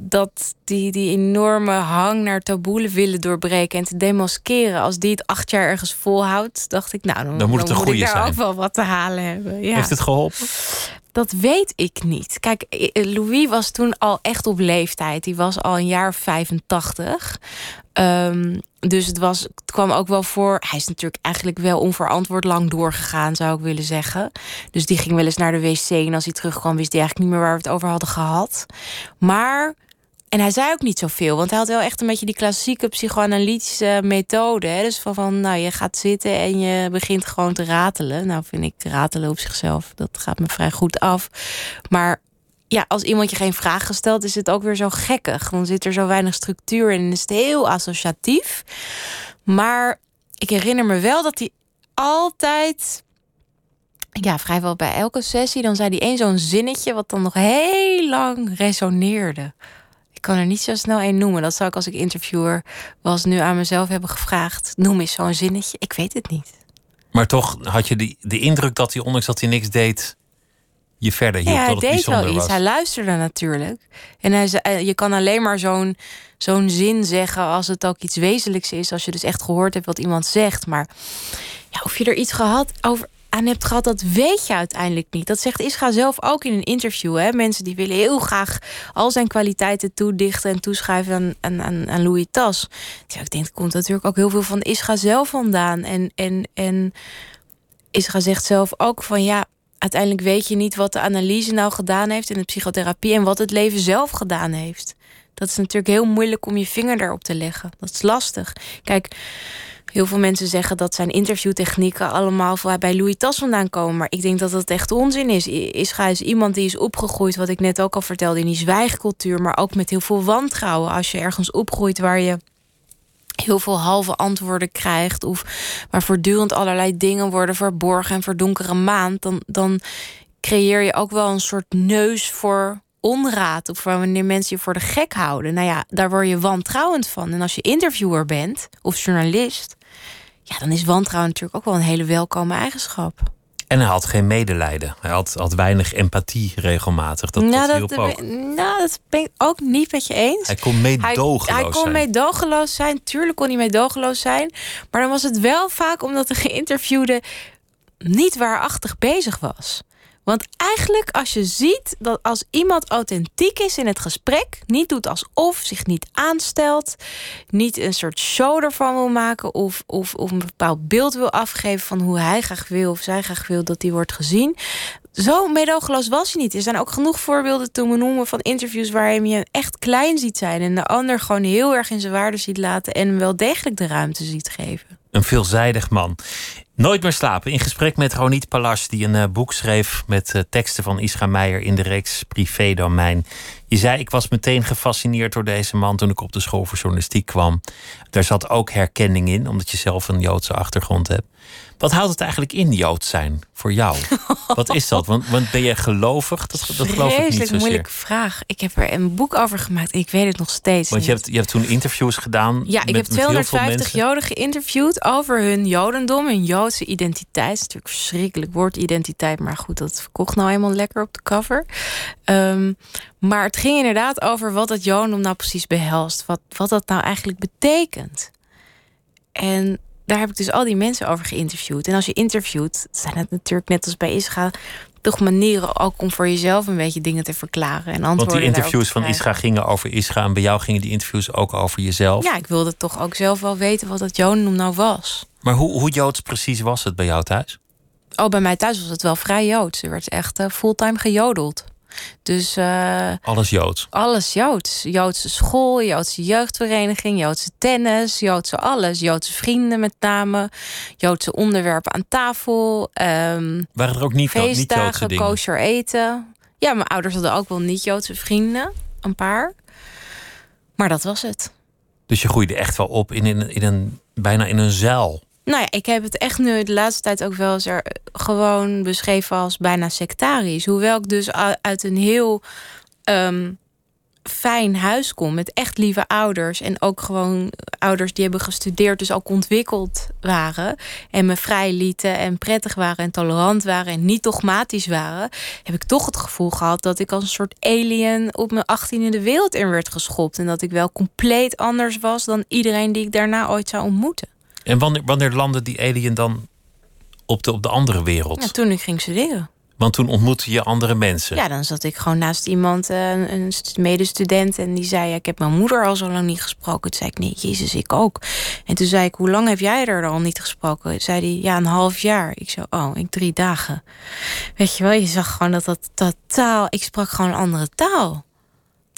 dat die, die enorme hang naar taboelen willen doorbreken en te demaskeren. Als die het acht jaar ergens volhoudt, dacht ik, nou, dan, dan moet, het dan moet ik daar zijn. ook wel wat te halen hebben. Ja. Heeft het geholpen? Dat weet ik niet. Kijk, Louis was toen al echt op leeftijd. Die was al een jaar 85. Um, dus het, was, het kwam ook wel voor. Hij is natuurlijk eigenlijk wel onverantwoord lang doorgegaan, zou ik willen zeggen. Dus die ging wel eens naar de wc. En als hij terugkwam, wist hij eigenlijk niet meer waar we het over hadden gehad. Maar. En hij zei ook niet zoveel, want hij had wel echt een beetje die klassieke psychoanalytische methode. Hè? Dus van, van, nou, je gaat zitten en je begint gewoon te ratelen. Nou, vind ik ratelen op zichzelf, dat gaat me vrij goed af. Maar ja, als iemand je geen vragen stelt, is het ook weer zo gekkig. Dan zit er zo weinig structuur in en is het heel associatief. Maar ik herinner me wel dat hij altijd. Ja, vrijwel bij elke sessie. Dan zei hij één zo'n zinnetje. wat dan nog heel lang resoneerde. Ik kan er niet zo snel één noemen. Dat zou ik als ik interviewer was nu aan mezelf hebben gevraagd. Noem eens zo'n zinnetje. Ik weet het niet. Maar toch had je de, de indruk dat hij, ondanks dat hij niks deed, je verder hielp. Ja, hij deed wel iets. was. Hij luisterde natuurlijk. En hij, zei- eh, je kan alleen maar zo'n zo'n zin zeggen als het ook iets wezenlijks is. Als je dus echt gehoord hebt wat iemand zegt. Maar ja, of je er iets gehad over aan hebt gehad, dat weet je uiteindelijk niet. Dat zegt Ischa zelf ook in een interview. Hè? Mensen die willen heel graag al zijn kwaliteiten toedichten en toeschrijven aan, aan, aan, Louis Tas. Ja, ik denk, er komt natuurlijk ook heel veel van Ischa zelf vandaan. En, en, en Ischa zegt zelf ook van ja, uiteindelijk weet je niet wat de analyse nou gedaan heeft in de psychotherapie en wat het leven zelf gedaan heeft. Dat is natuurlijk heel moeilijk om je vinger daarop te leggen. Dat is lastig. Kijk, heel veel mensen zeggen dat zijn interviewtechnieken allemaal bij Louis Tas vandaan komen. Maar ik denk dat dat echt onzin is. Ischa is iemand die is opgegroeid, wat ik net ook al vertelde, in die zwijgcultuur, maar ook met heel veel wantrouwen. Als je ergens opgroeit waar je heel veel halve antwoorden krijgt. Of waar voortdurend allerlei dingen worden verborgen en verdonkere maand. Dan, dan creëer je ook wel een soort neus voor onraad. Of wanneer mensen je voor de gek houden. Nou ja, daar word je wantrouwend van. En als je interviewer bent of journalist. Ja, dan is wantrouwen natuurlijk ook wel een hele welkome eigenschap. En hij had geen medelijden. Hij had, had weinig empathie regelmatig. Dat, dat hielp dat, ook. nou, dat ben ik ook niet met je eens. Hij kon meedogenloos hij, hij kon zijn. meedogenloos zijn. Tuurlijk kon hij meedogenloos zijn. Maar dan was het wel vaak omdat de geïnterviewde niet waarachtig bezig was. Want eigenlijk als je ziet dat als iemand authentiek is in het gesprek, niet doet alsof, zich niet aanstelt, niet een soort show ervan wil maken of, of, of een bepaald beeld wil afgeven van hoe hij graag wil of zij graag wil dat die wordt gezien. Zo meedogenloos was hij niet. Er zijn ook genoeg voorbeelden te noemen van interviews waarin je hem echt klein ziet zijn en de ander gewoon heel erg in zijn waarde ziet laten en hem wel degelijk de ruimte ziet geven. Een veelzijdig man. Nooit meer slapen. In gesprek met Ronit Palas, die een eh, boek schreef met eh, teksten van Ischa Meijer in de reeks Privédomein. Je zei, ik was meteen gefascineerd door deze man toen ik op de school voor journalistiek kwam. Daar zat ook herkenning in, omdat je zelf een Joodse achtergrond hebt. Wat houdt het eigenlijk in, Jood zijn, voor jou? Wat is dat? Want, want ben je gelovig? Dat, dat geloof ik niet zozeer. moeilijke vraag. Ik heb er een boek over gemaakt. Ik weet het nog steeds Want je niet. hebt, je hebt toen interviews gedaan. Ja, ik met, heb heel veel 250 mensen. Joden geïnterviewd over hun Jodendom, hun Joodse identiteit. Het is natuurlijk verschrikkelijk woord, identiteit, maar goed, dat verkocht nou eenmaal lekker op de cover. Ehm, maar het ging inderdaad over wat het Jodendom nou precies behelst, wat, wat dat nou eigenlijk betekent. En daar heb ik dus al die mensen over geïnterviewd. En als je interviewt, zijn het natuurlijk net als bij Ischa toch manieren ook om voor jezelf een beetje dingen te verklaren en antwoorden Want die interviews te van. Ischa gingen over Ischa. En bij jou gingen die interviews ook over jezelf. Ja, ik wilde toch ook zelf wel weten wat dat Jodendom nou was. Maar hoe, hoe Joods precies was het bij jou thuis? Oh, bij mij thuis was het wel vrij Joods. Er werd echt eh, fulltime gejodeld. Dus eh, Alles Joods. alles Joods. Joodse school, Joodse jeugdvereniging, Joodse tennis, Joodse alles. Joodse vrienden met name. Joodse onderwerpen aan tafel. ehm, Waren er ook niet, niet Joodse feestdagen, dingen? kosher eten. Ja, mijn ouders hadden ook wel niet-Joodse vrienden. Een paar. Maar dat was het. Dus je groeide echt wel op in, in, in een, bijna in een zuil. Nou ja, ik heb het echt nu de laatste tijd ook wel eens er gewoon beschreven als bijna sectarisch. Hoewel ik dus uit een heel ehm, fijn huis kom met echt lieve ouders. En ook gewoon ouders die hebben gestudeerd, dus ook ontwikkeld waren. En me vrij lieten en prettig waren en tolerant waren en niet dogmatisch waren. Heb ik toch het gevoel gehad dat ik als een soort alien op mijn 18 in de wereld in werd geschopt. En dat ik wel compleet anders was dan iedereen die ik daarna ooit zou ontmoeten. En wanneer, wanneer landde die alien dan op de, op de andere wereld? Ja, toen ik ging studeren. Want toen ontmoette je andere mensen. Ja, dan zat ik gewoon naast iemand, eh, een, een medestudent, en die zei: ja, Ik heb mijn moeder al zo lang niet gesproken. Toen zei ik: Nee, Jezus, ik ook. En toen zei ik: Hoe lang heb jij er al niet gesproken? Zei hij: Ja, een half jaar. Ik zei: Oh, ik drie dagen. Weet je wel, je zag gewoon dat dat totaal. Ik sprak gewoon een andere taal.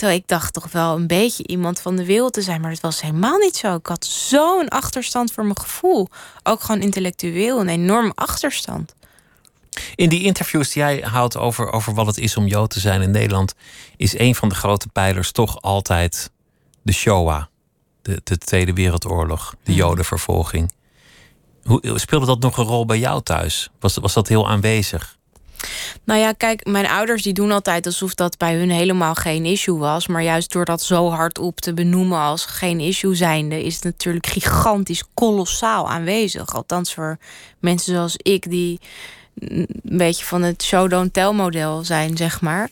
Terwijl ik dacht toch wel een beetje iemand van de wereld te zijn, maar het was helemaal niet zo. Ik had zo'n achterstand voor mijn gevoel. Ook gewoon intellectueel, een enorm achterstand. In die interviews die jij houdt over, over wat het is om Jood te zijn in Nederland, is een van de grote pijlers toch altijd de Shoah, de, de Tweede Wereldoorlog, de Mhm. Jodenvervolging. Hoe, speelde dat nog een rol bij jou thuis? Was, was dat heel aanwezig? Nou ja, kijk, mijn ouders die doen altijd alsof dat bij hun helemaal geen issue was. Maar juist door dat zo hardop te benoemen als geen issue zijnde, is het natuurlijk gigantisch, kolossaal aanwezig. Althans voor mensen zoals ik, die een beetje van het show don't tell model zijn, zeg maar.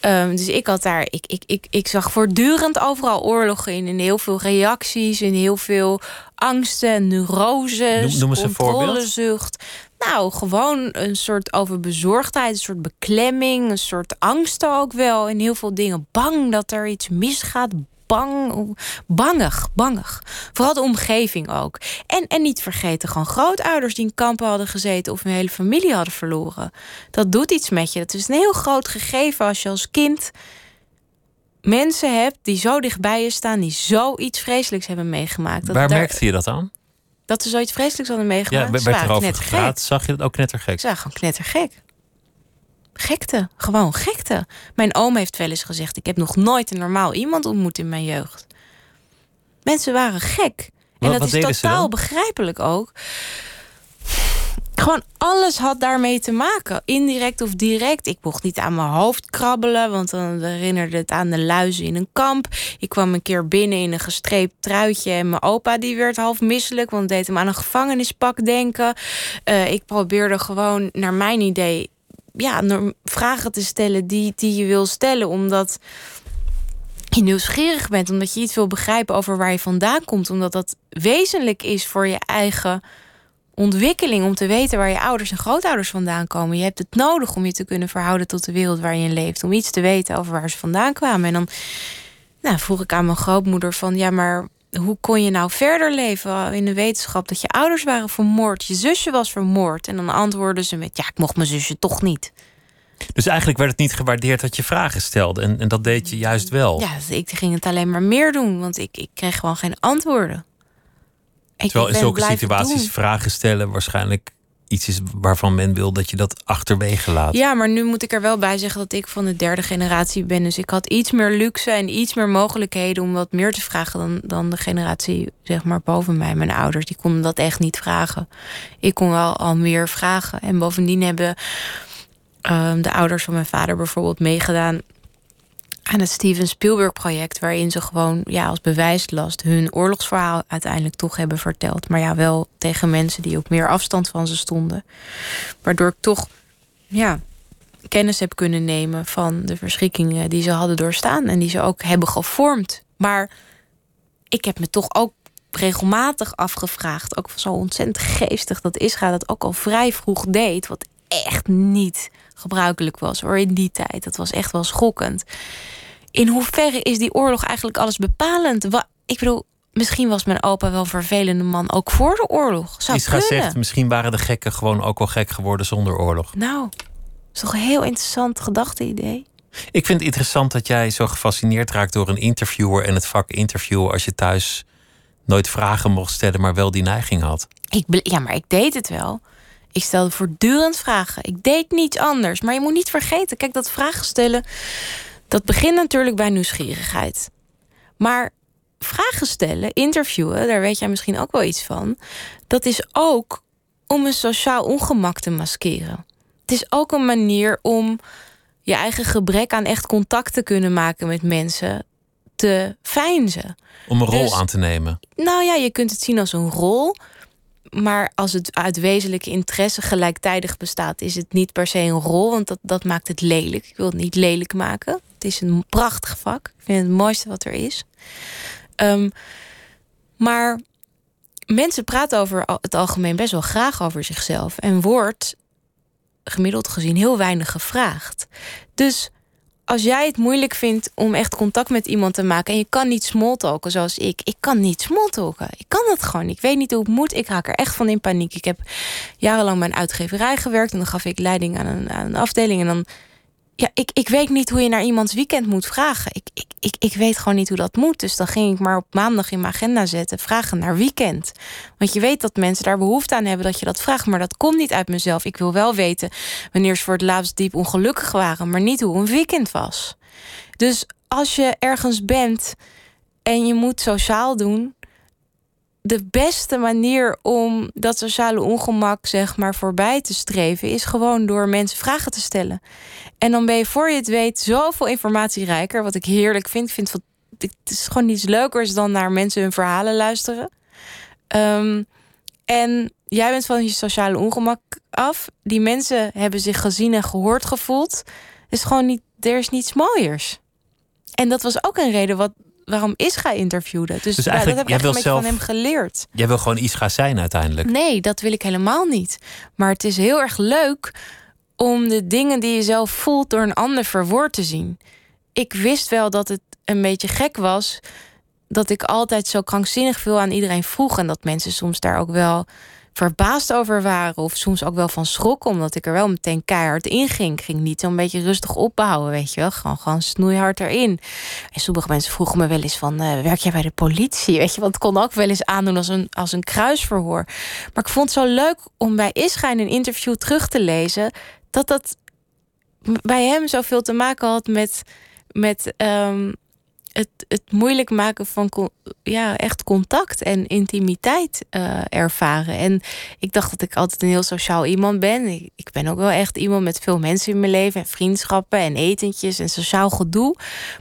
Ehm, dus ik had daar, ik, ik, ik, ik zag voortdurend overal oorlogen in. In heel veel reacties, in heel veel angsten, neuroses, Noem- noem eens een voorbeeld. Nou, gewoon een soort overbezorgdheid, een soort beklemming, een soort angst ook wel. In heel veel dingen bang dat er iets misgaat. Bang, bangig, bangig. Vooral de omgeving ook. En, en niet vergeten, gewoon grootouders die in kampen hadden gezeten of hun hele familie hadden verloren. Dat doet iets met je. Dat is een heel groot gegeven als je als kind mensen hebt die zo dichtbij je staan, die zoiets vreselijks hebben meegemaakt. Dat Waar merkte je dat aan? Dat ze zoiets vreselijks hadden Ja, meegemaakt. werd Ze waren erover knettergek. gepraat? Zag je dat ook knettergek? Ze waren gewoon knettergek. Gekte, gewoon gekte. Mijn oom heeft wel eens gezegd: Ik heb nog nooit een normaal iemand ontmoet in mijn jeugd. Mensen waren gek. En Wat- dat wat is totaal begrijpelijk ook. Gewoon alles had daarmee te maken. Indirect of direct. Ik mocht niet aan mijn hoofd krabbelen, want dan herinnerde het aan de luizen in een kamp. Ik kwam een keer binnen in een gestreept truitje en mijn opa die werd half misselijk, want deed hem aan een gevangenispak denken. Eh, ik probeerde gewoon, naar mijn idee, ja, vragen te stellen die, die je wil stellen, omdat je nieuwsgierig bent, omdat je iets wil begrijpen over waar je vandaan komt, omdat dat wezenlijk is voor je eigen ontwikkeling om te weten waar je ouders en grootouders vandaan komen. Je hebt het nodig om je te kunnen verhouden tot de wereld waar je in leeft, om iets te weten over waar ze vandaan kwamen. En dan nou, vroeg ik aan mijn grootmoeder van ja, maar hoe kon je nou verder leven in de wetenschap dat je ouders waren vermoord, je zusje was vermoord? En dan antwoordde ze met ja, ik mocht mijn zusje toch niet. Dus eigenlijk werd het niet gewaardeerd dat je vragen stelde. En, en dat deed je juist wel. Ja, ik ging het alleen maar meer doen, want ik, ik kreeg gewoon geen antwoorden. Ik Terwijl in zulke situaties doen. vragen stellen waarschijnlijk iets is waarvan men wil dat je dat achterwege laat. Ja, maar nu moet ik er wel bij zeggen dat ik van de derde generatie ben. Dus ik had iets meer luxe en iets meer mogelijkheden om wat meer te vragen dan, dan de generatie zeg maar boven mij. Mijn ouders die konden dat echt niet vragen. Ik kon wel al meer vragen. En bovendien hebben ehm, de ouders van mijn vader bijvoorbeeld meegedaan aan het Steven Spielberg project, waarin ze gewoon ja, als bewijslast hun oorlogsverhaal uiteindelijk toch hebben verteld. Maar ja, wel tegen mensen die op meer afstand van ze stonden. Waardoor ik toch ja, kennis heb kunnen nemen van de verschrikkingen die ze hadden doorstaan en die ze ook hebben gevormd. Maar ik heb me toch ook regelmatig afgevraagd, ook zo ontzettend geestig dat Israël dat ook al vrij vroeg deed, wat echt niet gebruikelijk was hoor in die tijd. Dat was echt wel schokkend. In hoeverre is die oorlog eigenlijk alles bepalend? Wa- ik bedoel, misschien was mijn opa wel een vervelende man ook voor de oorlog. Zou Isra kunnen. zegt, misschien waren de gekken gewoon ook wel gek geworden zonder oorlog. Nou, is toch een heel interessant gedachte-idee? Ik vind het interessant dat jij zo gefascineerd raakt door een interviewer en het vak interviewen als je thuis nooit vragen mocht stellen, maar wel die neiging had. Ik, ja, maar ik deed het wel. Ik stelde voortdurend vragen. Ik deed niets anders. Maar je moet niet vergeten, kijk, dat vragen stellen, dat begint natuurlijk bij nieuwsgierigheid. Maar vragen stellen, interviewen, daar weet jij misschien ook wel iets van. Dat is ook om een sociaal ongemak te maskeren. Het is ook een manier om je eigen gebrek aan echt contact te kunnen maken met mensen te feinzen. Om een rol Dus- aan te nemen. Nou ja, je kunt het zien als een rol. Maar als het uit wezenlijke interesse gelijktijdig bestaat, is het niet per se een rol, want dat, dat maakt het lelijk. Ik wil het niet lelijk maken. Het is een prachtig vak. Ik vind het het mooiste wat er is. Ehm, maar mensen praten over het algemeen best wel graag over zichzelf. En wordt gemiddeld gezien heel weinig gevraagd. Dus als jij het moeilijk vindt om echt contact met iemand te maken... en je kan niet smalltalken zoals ik. Ik kan niet smalltalken. Ik kan het gewoon. Ik weet niet hoe het moet. Ik raak er echt van in paniek. Ik heb jarenlang bij een uitgeverij gewerkt... en dan gaf ik leiding aan een afdeling... en dan ja, ik, ik weet niet hoe je naar iemands weekend moet vragen. Ik, ik, ik, ik weet gewoon niet hoe dat moet. Dus dan ging ik maar op maandag in mijn agenda zetten... vragen naar weekend. Want je weet dat mensen daar behoefte aan hebben dat je dat vraagt. Maar dat komt niet uit mezelf. Ik wil wel weten wanneer ze voor het laatst diep ongelukkig waren... maar niet hoe een weekend was. Dus als je ergens bent en je moet sociaal doen... de beste manier om dat sociale ongemak zeg maar voorbij te streven... is gewoon door mensen vragen te stellen. En dan ben je voor je het weet zoveel informatierijker... wat ik heerlijk vind. Vind het, is gewoon iets leukers dan naar mensen hun verhalen luisteren. Ehm, en jij bent van je sociale ongemak af. Die mensen hebben zich gezien en gehoord gevoeld. is gewoon niet, er is niets mooiers. En dat was ook een reden wat, waarom Isra interviewde. Dus, ja, dat eigenlijk, heb ik echt een zelf- van hem geleerd. Jij wil gewoon Isra zijn uiteindelijk. Nee, dat wil ik helemaal niet. Maar het is heel erg leuk om de dingen die je zelf voelt door een ander verwoord te zien. Ik wist wel dat het een beetje gek was dat ik altijd zo krankzinnig veel aan iedereen vroeg en dat mensen soms daar ook wel verbaasd over waren of soms ook wel van schrokken omdat ik er wel meteen keihard in ging. Ik ging niet zo'n beetje rustig opbouwen, weet je wel, gewoon gewoon snoeihard erin. En sommige mensen vroegen me wel eens van eh, werk jij bij de politie, weet je, want het kon ook wel eens aandoen als een als een kruisverhoor. Maar ik vond het zo leuk om bij Isra in een interview terug te lezen dat dat bij hem zoveel te maken had met, met ehm, het, het moeilijk maken van ja, echt contact en intimiteit eh, ervaren. En ik dacht dat ik altijd een heel sociaal iemand ben. Ik, ben ook wel echt iemand met veel mensen in mijn leven en vriendschappen en etentjes en sociaal gedoe.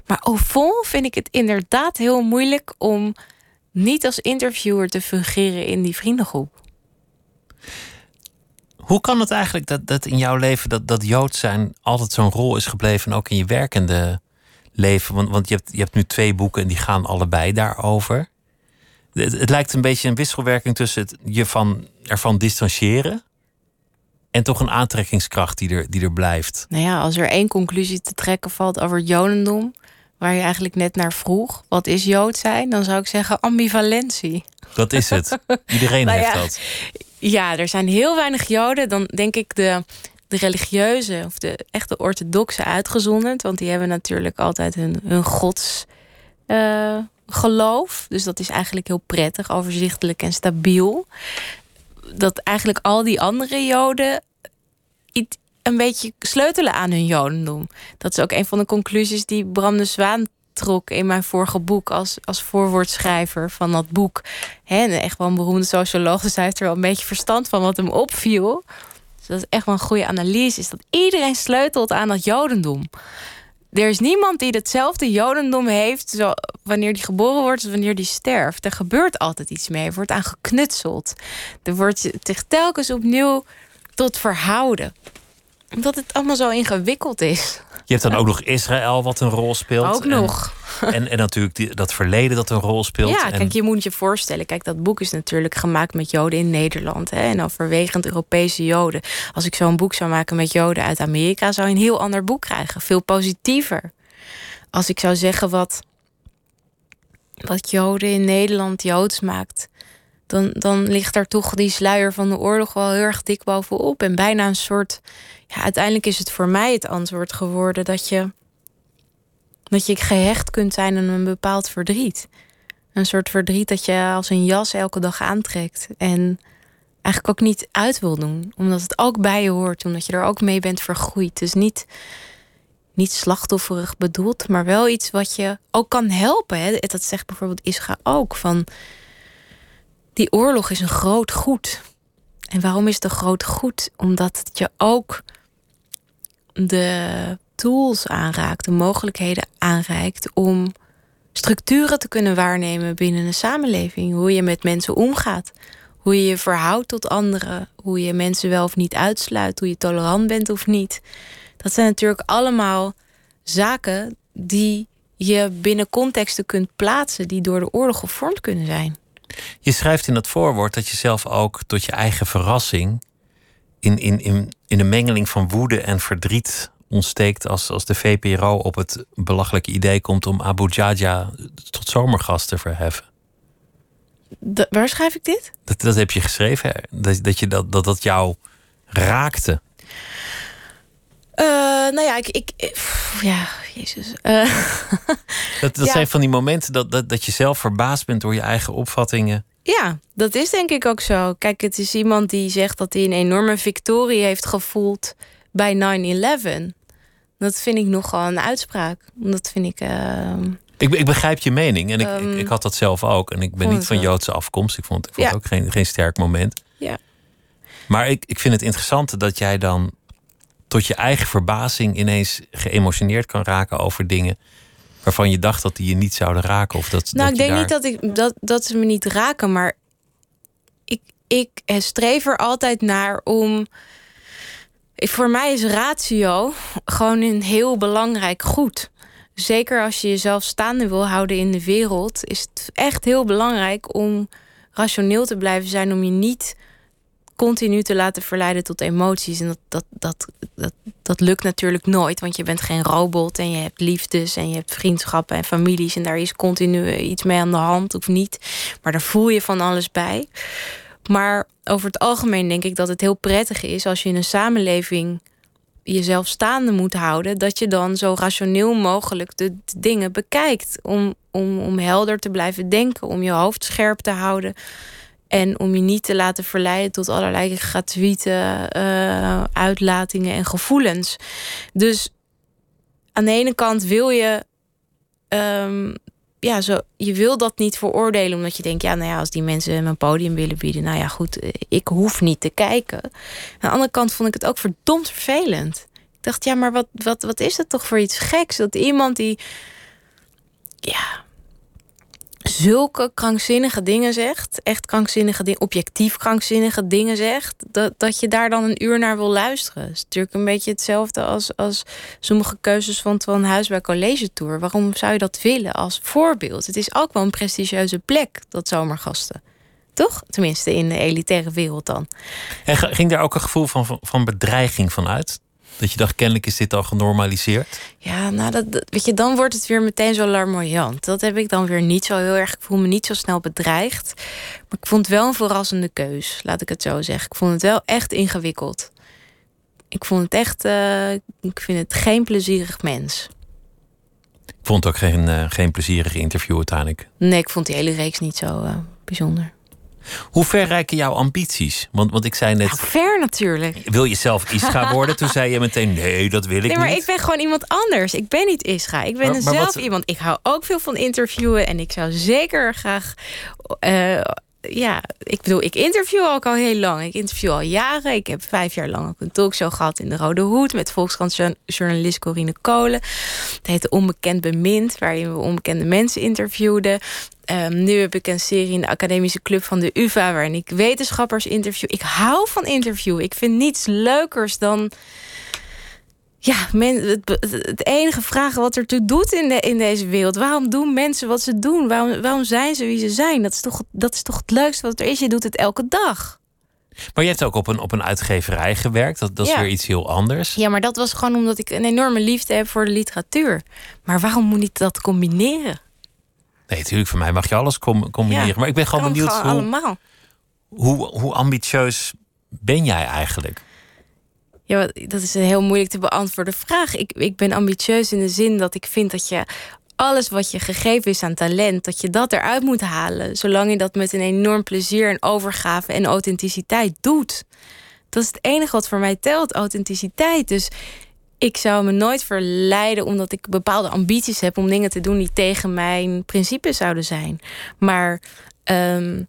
Maar au fond vind ik het inderdaad heel moeilijk om niet als interviewer te fungeren in die vriendengroep. Hoe kan het eigenlijk dat, dat in jouw leven dat, dat Jood zijn altijd zo'n rol is gebleven, en ook in je werkende leven? Want, want je, hebt, je hebt nu twee boeken en die gaan allebei daarover. Het, het lijkt een beetje een wisselwerking tussen het je van, ervan distancieren en toch een aantrekkingskracht die er, die er blijft. Nou ja, als er één conclusie te trekken valt over het Jodendom, waar je eigenlijk net naar vroeg, wat is Jood zijn? Dan zou ik zeggen ambivalentie. Dat is het. Iedereen Nou heeft dat. Ja, er zijn heel weinig Joden. Dan denk ik de, de religieuze of de echte orthodoxe uitgezonderd. Want die hebben natuurlijk altijd hun, hun gods eh, geloof. Dus dat is eigenlijk heel prettig, overzichtelijk en stabiel. Dat eigenlijk al die andere Joden iets- een beetje sleutelen aan hun Jodendom. Dat is ook een van de conclusies die Bram de Zwaan trok in mijn vorige boek als, als voorwoordschrijver van dat boek. Hè, en echt wel een beroemde socioloog, dus hij heeft er wel een beetje verstand van wat hem opviel. Dus dat is echt wel een goede analyse, is dat iedereen sleutelt aan dat Jodendom. Er is niemand die hetzelfde Jodendom heeft wanneer die geboren wordt als wanneer die sterft. Er gebeurt altijd iets mee, er wordt aan geknutseld. Er wordt zich telkens opnieuw tot verhouden. Omdat het allemaal zo ingewikkeld is. Je hebt dan ook nog Israël wat een rol speelt. Ook En- nog. En, en natuurlijk die, dat verleden dat een rol speelt. Ja, En- kijk, je moet je voorstellen. Kijk, dat boek is natuurlijk gemaakt met Joden in Nederland. Hè, en overwegend Europese Joden. Als ik zo'n boek zou maken met Joden uit Amerika, zou je een heel ander boek krijgen. Veel positiever. Als ik zou zeggen wat, wat Joden in Nederland Joods maakt. Dan, dan ligt daar toch die sluier van de oorlog wel heel erg dik bovenop. En bijna een soort. Ja, uiteindelijk is het voor mij het antwoord geworden dat je dat je gehecht kunt zijn aan een bepaald verdriet. Een soort verdriet dat je als een jas elke dag aantrekt. En eigenlijk ook niet uit wil doen. Omdat het ook bij je hoort. Omdat je er ook mee bent vergroeid. Dus niet, niet slachtofferig bedoeld. Maar wel iets wat je ook kan helpen. Dat zegt bijvoorbeeld Isra ook. Van die oorlog is een groot goed. En waarom is het een groot goed? Omdat het je ook de tools aanraakt, de mogelijkheden aanreikt om structuren te kunnen waarnemen binnen een samenleving. Hoe je met mensen omgaat. Hoe je je verhoudt tot anderen. Hoe je mensen wel of niet uitsluit. Hoe je tolerant bent of niet. Dat zijn natuurlijk allemaal zaken die je binnen contexten kunt plaatsen die door de oorlog gevormd kunnen zijn. Je schrijft in dat voorwoord dat je zelf ook tot je eigen verrassing in, in, in, in een mengeling van woede en verdriet ontsteekt als, als de VPRO op het belachelijke idee komt om Abu Jaja tot zomergast te verheffen. waar schrijf ik dit? Dat, dat heb je geschreven, dat, dat, je dat, dat dat jou raakte. Uh, nou ja, ik. ik ja, Jezus. Uh, dat dat zijn van die momenten dat, dat, dat je zelf verbaasd bent door je eigen opvattingen. Ja, dat is denk ik ook zo. Kijk, het is iemand die zegt dat hij een enorme victorie heeft gevoeld bij 9-11. Dat vind ik nogal een uitspraak. Dat vind ik. Uh, ik, ik, begrijp je mening en ik, ik, ik, had dat zelf ook. En ik ben niet van Joodse afkomst. Ik vond, ik vond het ook geen, geen sterk moment. Ja. Maar ik, ik vind het interessant dat jij dan tot je eigen verbazing ineens geëmotioneerd kan raken over dingen waarvan je dacht dat die je niet zouden raken? Of dat, nou, dat ik denk niet dat, ik, dat, dat ze me niet raken, maar ik, ik streef er altijd naar om. Voor mij is ratio gewoon een heel belangrijk goed. Zeker als je jezelf staande wil houden in de wereld, is het echt heel belangrijk om rationeel te blijven zijn, om je niet continu te laten verleiden tot emoties. En dat, dat, dat, dat, dat lukt natuurlijk nooit, want je bent geen robot en je hebt liefdes en je hebt vriendschappen en families en daar is continu iets mee aan de hand of niet. Maar daar voel je van alles bij. Maar over het algemeen denk ik dat het heel prettig is als je in een samenleving jezelf staande moet houden, dat je dan zo rationeel mogelijk de, dingen bekijkt. Om, om, om helder te blijven denken, om je hoofd scherp te houden. En om je niet te laten verleiden tot allerlei gratuite uh, uitlatingen en gevoelens. Dus aan de ene kant wil je. Um, ja, zo, je wil dat niet veroordelen, omdat je denkt, ja, nou ja, als die mensen mijn podium willen bieden, nou ja, goed, eh, ik hoef niet te kijken. Aan de andere kant vond ik het ook verdomd vervelend. Ik dacht, ja, maar wat, wat, wat is dat toch voor iets geks? Dat iemand die, ja, zulke krankzinnige dingen zegt, echt krankzinnige dingen, objectief krankzinnige dingen zegt, dat, dat je daar dan een uur naar wil luisteren. Het is natuurlijk een beetje hetzelfde als, als sommige keuzes van Twan Huis bij College Tour. Waarom zou je dat willen als voorbeeld? Het is ook wel een prestigieuze plek, dat zomergasten. Toch? Tenminste, in de elitaire wereld dan. En ging daar ook een gevoel van, van bedreiging van uit? Dat je dacht, kennelijk is dit al genormaliseerd? Ja, nou, dat, weet je, dan wordt het weer meteen zo larmoyant. Dat heb ik dan weer niet zo heel erg. Ik voel me niet zo snel bedreigd. Maar ik vond het wel een verrassende keus, laat ik het zo zeggen. Ik vond het wel echt ingewikkeld. Ik vond het echt, uh, ik vind het geen plezierig mens. Ik vond het ook geen, uh, geen plezierig interview uiteindelijk. Nee, ik vond die hele reeks niet zo uh, bijzonder. Hoe ver reiken jouw ambities? Want, want ik zei net. Nou, ver natuurlijk. Wil je zelf Ischa worden? Toen zei je meteen: nee, dat wil ik niet. Nee, maar ik ben gewoon iemand anders. Ik ben niet Ischa. Ik ben zelf iemand. Ik hou ook veel van interviewen. En ik zou zeker graag. Uh, ja, ik bedoel, ik interview ook al heel lang. Ik interview al jaren. Ik heb vijf jaar lang ook een talkshow gehad in de Rode Hoed... met Volkskrant-journalist Corine Kolen. Het heette Onbekend Bemind, waarin we onbekende mensen interviewden. Um, nu heb ik een serie in de Academische Club van de UvA... waarin ik wetenschappers interview. Ik hou van interview. Ik vind niets leukers dan... Ja, men, het, het, enige vragen wat ertoe doet in, de, in deze wereld. Waarom doen mensen wat ze doen? Waarom, waarom zijn ze wie ze zijn? Dat is, toch, dat is toch het leukste wat er is. Je doet het elke dag. Maar je hebt ook op een, op een uitgeverij gewerkt. Dat, dat is weer iets heel anders. Ja, maar dat was gewoon omdat ik een enorme liefde heb voor de literatuur. Maar waarom moet ik dat combineren? Nee, natuurlijk, voor mij mag je alles combineren. maar ik ben gewoon benieuwd hoe, allemaal. Hoe, hoe ambitieus ben jij eigenlijk? Ja, dat is een heel moeilijk te beantwoorden vraag. Ik, ik ben ambitieus in de zin dat ik vind dat je alles wat je gegeven is aan talent, dat je dat eruit moet halen. Zolang je dat met een enorm plezier en overgave en authenticiteit doet. Dat is het enige wat voor mij telt, authenticiteit. Dus ik zou me nooit verleiden omdat ik bepaalde ambities heb om dingen te doen die tegen mijn principes zouden zijn. Maar um,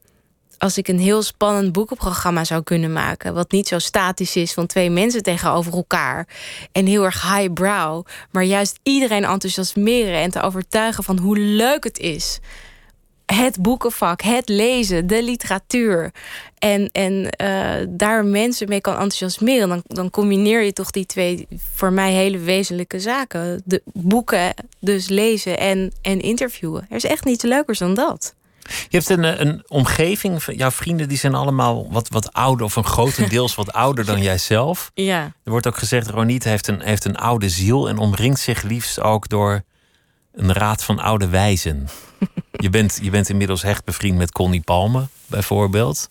als ik een heel spannend boekenprogramma zou kunnen maken. Wat niet zo statisch is van twee mensen tegenover elkaar. En heel erg highbrow. Maar juist iedereen enthousiasmeren en te overtuigen van hoe leuk het is het boekenvak, het lezen, de literatuur. En, en uh, daar mensen mee kan enthousiasmeren. Dan, dan combineer je toch die twee voor mij hele wezenlijke zaken. De boeken, dus lezen en, en interviewen. Er is echt niets leukers dan dat. Je hebt een, een omgeving, jouw vrienden die zijn allemaal wat, wat ouder, of een grotendeels wat ouder dan jijzelf. Ja. Er wordt ook gezegd, Roniet heeft een, heeft een oude ziel en omringt zich liefst ook door een raad van oude wijzen. je, bent, je bent inmiddels hecht bevriend met Connie Palme, bijvoorbeeld.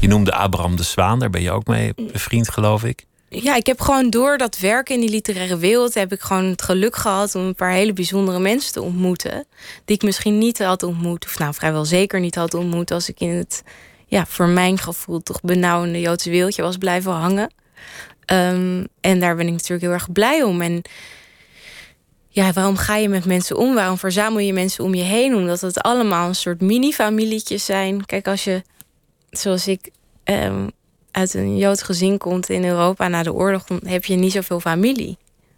Je noemde Abraham de Zwaan, daar ben je ook mee bevriend, geloof ik. Ja, ik heb gewoon door dat werken in die literaire wereld... heb ik gewoon het geluk gehad om een paar hele bijzondere mensen te ontmoeten. Die ik misschien niet had ontmoet, of nou vrijwel zeker niet had ontmoet... als ik in het, ja, voor mijn gevoel toch benauwende Joodse wereldje was blijven hangen. Um, en daar ben ik natuurlijk heel erg blij om. En ja, waarom ga je met mensen om? Waarom verzamel je mensen om je heen? Omdat het allemaal een soort mini-familietjes zijn. Kijk, als je, zoals ik, um, uit een Joods gezin komt in Europa na de oorlog, dan heb je niet zoveel familie.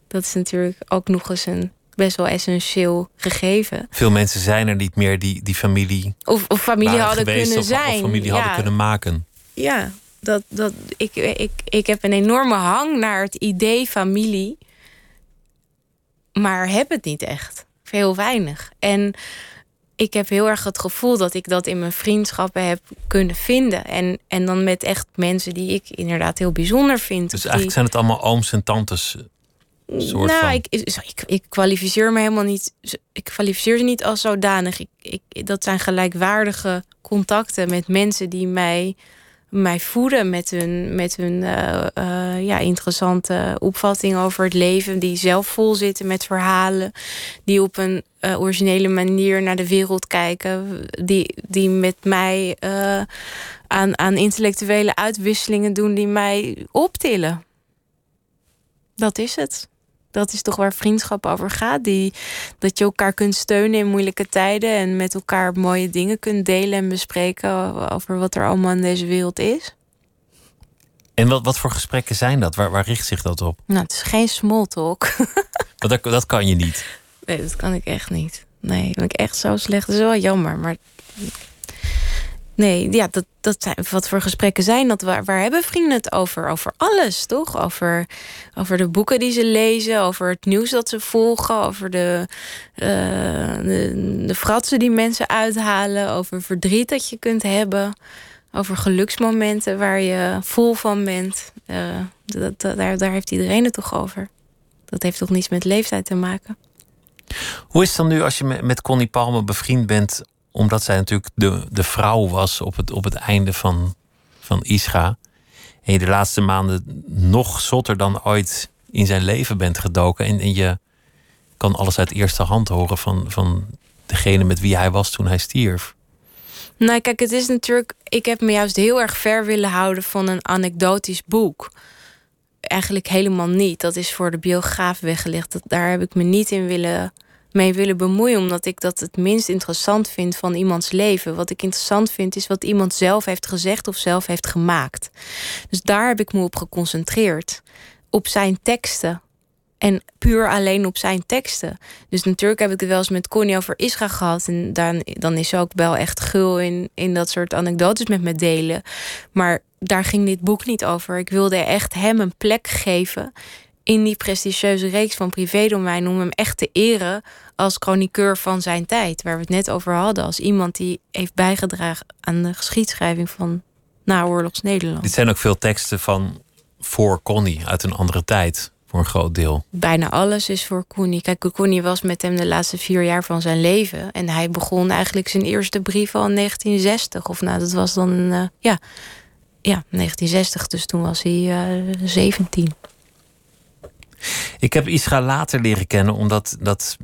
Dat is natuurlijk ook nog eens een best wel essentieel gegeven. Veel mensen zijn er niet meer die, die familie. Of, of familie hadden kunnen of, zijn. Of familie ja. hadden kunnen maken. Ja, dat, dat, ik, ik, ik heb een enorme hang naar het idee familie maar heb het niet echt. Veel weinig. En ik heb heel erg het gevoel dat ik dat in mijn vriendschappen heb kunnen vinden. En, en dan met echt mensen die ik inderdaad heel bijzonder vind. Dus eigenlijk zijn het allemaal ooms en tantes. Eh, soort nou, van. Ik, ik, ik, kwalificeer me helemaal niet. Ik kwalificeer ze niet als zodanig. Ik, ik, dat zijn gelijkwaardige contacten met mensen die mij mij voeden met hun, met hun uh, uh, ja, interessante opvatting over het leven. Die zelf vol zitten met verhalen. Die op een uh, originele manier naar de wereld kijken. Die, die met mij aan, aan intellectuele uitwisselingen doen die mij optillen. Dat is het dat is toch waar vriendschap over gaat. Die, dat je elkaar kunt steunen in moeilijke tijden. En met elkaar mooie dingen kunt delen en bespreken over wat er allemaal in deze wereld is. En wat, wat voor gesprekken zijn dat? Waar, waar richt zich dat op? Nou, het is geen small talk. dat, dat kan je niet. Nee, dat kan ik echt niet. Nee, ben ik echt zo slecht. Dat is wel jammer. Maar Nee, ja, dat, dat zijn, wat voor gesprekken zijn dat? Waar, waar hebben vrienden het over? Over alles, toch? Over, over de boeken die ze lezen, over het nieuws dat ze volgen, over de, uh, de, fratsen die mensen uithalen, over verdriet dat je kunt hebben, over geluksmomenten waar je vol van bent. Dat, dat, daar, daar heeft iedereen het toch over. Dat heeft toch niets met leeftijd te maken. Hoe is het dan nu als je met Connie Palme bevriend bent omdat zij natuurlijk de, de vrouw was op het, op het einde van, van Ischa. En je de laatste maanden nog zotter dan ooit in zijn leven bent gedoken. En, en je kan alles uit eerste hand horen van, van degene met wie hij was toen hij stierf. Nou, kijk, het is natuurlijk. Ik heb me juist heel erg ver willen houden van een anekdotisch boek. Eigenlijk helemaal niet. Dat is voor de biograaf weggelegd. Daar heb ik me niet in willen mee willen bemoeien, omdat ik dat het minst interessant vind van iemands leven. Wat ik interessant vind is wat iemand zelf heeft gezegd of zelf heeft gemaakt. Dus daar heb ik me op geconcentreerd. Op zijn teksten. En puur alleen op zijn teksten. Dus natuurlijk heb ik het wel eens met Connie over Isra gehad. En dan, dan is ze ook wel echt gul in, in dat soort anekdotes met me delen. Maar daar ging dit boek niet over. Ik wilde echt hem een plek geven in die prestigieuze reeks van privédomein om hem echt te eren als chroniqueur van zijn tijd, waar we het net over hadden, als iemand die heeft bijgedragen aan de geschiedschrijving van naoorlogs Nederland. Dit zijn ook veel teksten van voor Connie uit een andere tijd, voor een groot deel. Bijna alles is voor Connie. Kijk, Connie was met hem de laatste vier jaar van zijn leven en hij begon eigenlijk zijn eerste brief al in 1960. Of nou, dat was dan, uh, ja, ja, 1960, dus toen was hij uh, eh, 17. Ik heb Isra later leren kennen, omdat dat,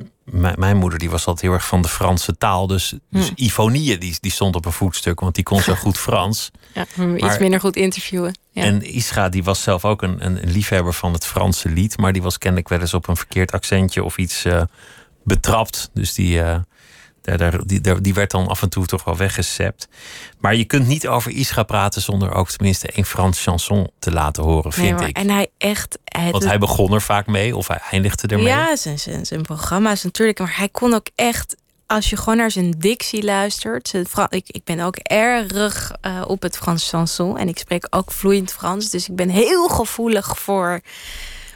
mijn moeder die was altijd heel erg van de Franse taal. Dus, dus hm. Die, die stond op een voetstuk, want die kon zo goed Frans. Ja, maar iets minder goed interviewen. Ja. En Isra die was zelf ook een, een, liefhebber van het Franse lied. Maar die was kennelijk wel eens op een verkeerd accentje of iets uh, betrapt. Dus die, uh, die, die werd dan af en toe toch wel weggesept. Maar je kunt niet over Isra praten zonder ook tenminste een Frans chanson te laten horen, vind nee, ik. En hij echt. Want hij begon er vaak mee of hij eindigde ermee. Ja, zijn, zijn, zijn programma's natuurlijk. Maar hij kon ook echt als je gewoon naar zijn dictie luistert. Ik, ik ben ook erg uh, op het Frans chanson. En ik spreek ook vloeiend Frans. Dus ik ben heel gevoelig voor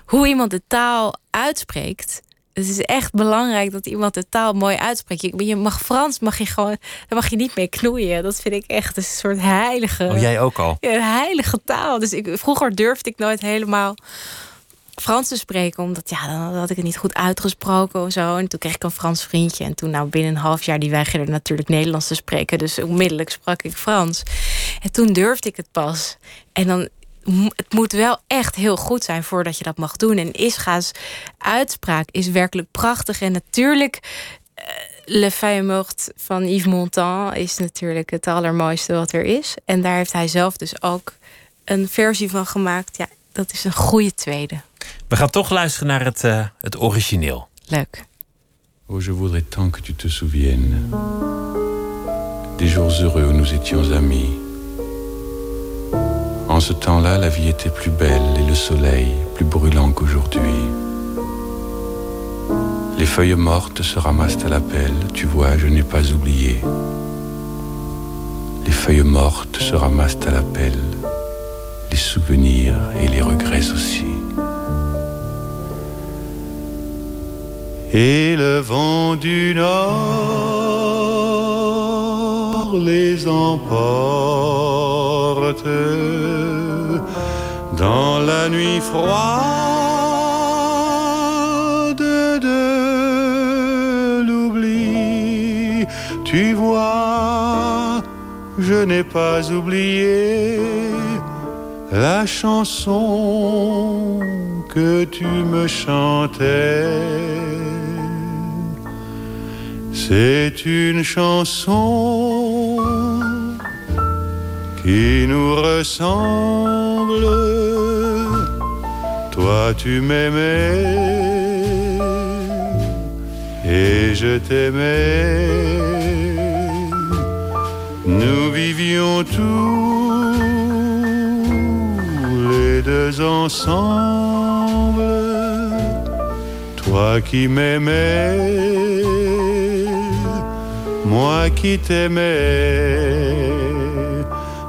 hoe iemand de taal uitspreekt. Het is echt belangrijk dat iemand de taal mooi uitspreekt. Je, mag Frans, mag je gewoon, daar mag je niet mee knoeien. Dat vind ik echt een soort heilige. Oh, jij ook al? Ja, heilige taal. Dus ik, vroeger durfde ik nooit helemaal Frans te spreken. Omdat ja, dan had ik het niet goed uitgesproken of zo. En toen kreeg ik een Frans vriendje. En toen nou binnen een half jaar die weigerde natuurlijk Nederlands te spreken. Dus onmiddellijk sprak ik Frans. En toen durfde ik het pas. En dan het moet wel echt heel goed zijn voordat je dat mag doen. En Isga's uitspraak is werkelijk prachtig. En natuurlijk, uh, Le Feuille van Yves Montand is natuurlijk het allermooiste wat er is. En daar heeft hij zelf dus ook een versie van gemaakt. Ja, dat is een goede tweede. We gaan toch luisteren naar het, uh, het origineel. Leuk. Oh, je voudrais tant que tu te souviennes des jours heureux où nous étions amis. En ce temps-là, la vie était plus belle et le soleil plus brûlant qu'aujourd'hui. Les feuilles mortes se ramassent à la pelle, tu vois, je n'ai pas oublié. Les feuilles mortes se ramassent à la pelle, les souvenirs et les regrets aussi. Et le vent du nord les emporte la nuit froide de l'oubli. Tu vois, je n'ai pas oublié la chanson que tu me chantais. C'est une chanson qui nous ressemble. Toi tu m'aimais et je t'aimais. Nous vivions tous les deux ensemble. Toi qui m'aimais, moi qui t'aimais.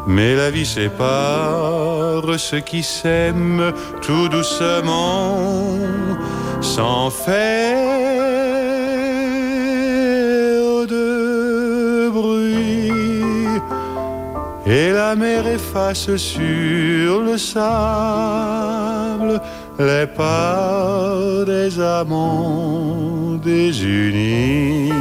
Mais la vie sépare ceux qui s'aiment tout doucement, sans faire de bruit. Et la mer efface sur le sable les pas des amants désunis.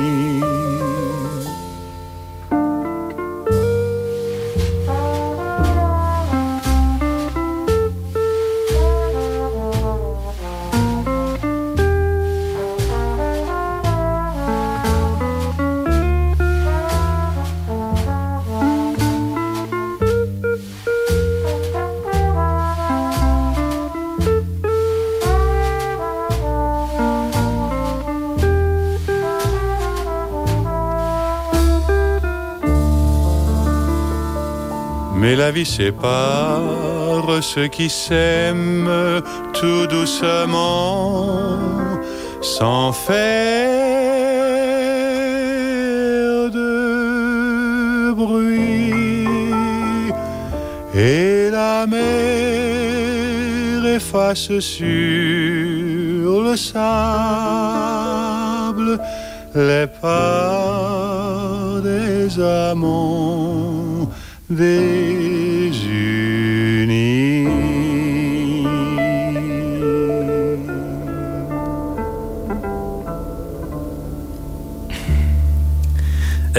Mais la vie sépare ceux qui s'aiment tout doucement, sans faire de bruit. Et la mer efface sur le sable les pas des amants Het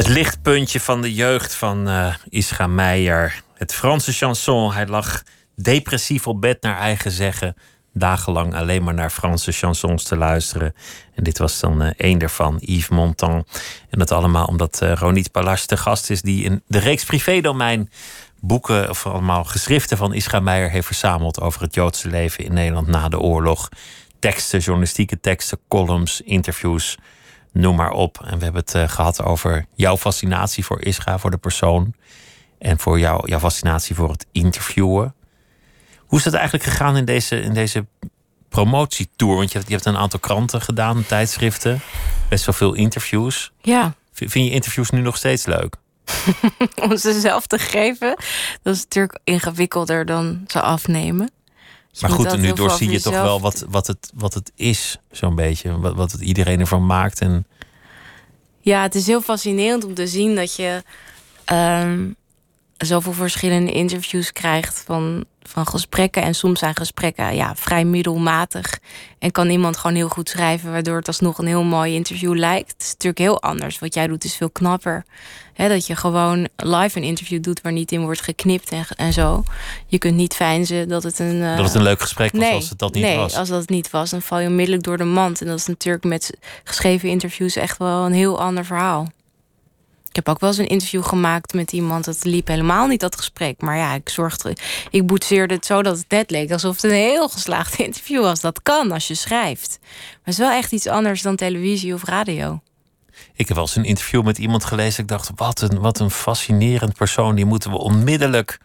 lichtpuntje van de jeugd van uh, Isra Meijer. Het Franse chanson. Hij lag depressief op bed naar eigen zeggen. Dagenlang alleen maar naar Franse chansons te luisteren. En dit was dan uh, één daarvan, Yves Montand. En dat allemaal omdat uh, Ronit Palas de gast is... die in de reeks Privédomein boeken... of allemaal geschriften van Isra Meijer heeft verzameld... over het Joodse leven in Nederland na de oorlog. Teksten, journalistieke teksten, columns, interviews noem maar op. En we hebben het eh, gehad over jouw fascinatie voor Isra, voor de persoon. En voor jou, jouw fascinatie voor het interviewen. Hoe is het eigenlijk gegaan in deze, in deze promotietour? Want je hebt, je hebt een aantal kranten gedaan, tijdschriften, best wel veel interviews. Ja. Vind je interviews nu nog steeds leuk? Om ze zelf te geven, dat is natuurlijk ingewikkelder dan ze afnemen. Je Maar goed, nu doorzie je toch wel wat, wat, het, wat het is, zo'n beetje. Wat, wat het iedereen ervan maakt. En Ja, het is heel fascinerend om te zien dat je ehm, zoveel verschillende interviews krijgt van, van gesprekken. En soms zijn gesprekken ja, vrij middelmatig. En kan iemand gewoon heel goed schrijven, waardoor het alsnog een heel mooi interview lijkt. Het is natuurlijk heel anders. Wat jij doet is veel knapper. Hè, dat je gewoon live een interview doet waar niet in wordt geknipt en, en zo. Je kunt niet fijnzen dat het een. eh, dat het een leuk gesprek was nee, als het dat niet nee, was. als dat niet was, dan val je onmiddellijk door de mand. En dat is natuurlijk met geschreven interviews echt wel een heel ander verhaal. Ik heb ook wel eens een interview gemaakt met iemand. Dat liep helemaal niet dat gesprek. Maar ja, ik zorgde. Ik boetseerde het zo dat het net leek alsof het een heel geslaagd interview was. Dat kan als je schrijft. Maar het is wel echt iets anders dan televisie of radio. Ik heb wel eens een interview met iemand gelezen. Ik dacht, wat een, wat een fascinerend persoon. Die moeten we onmiddellijk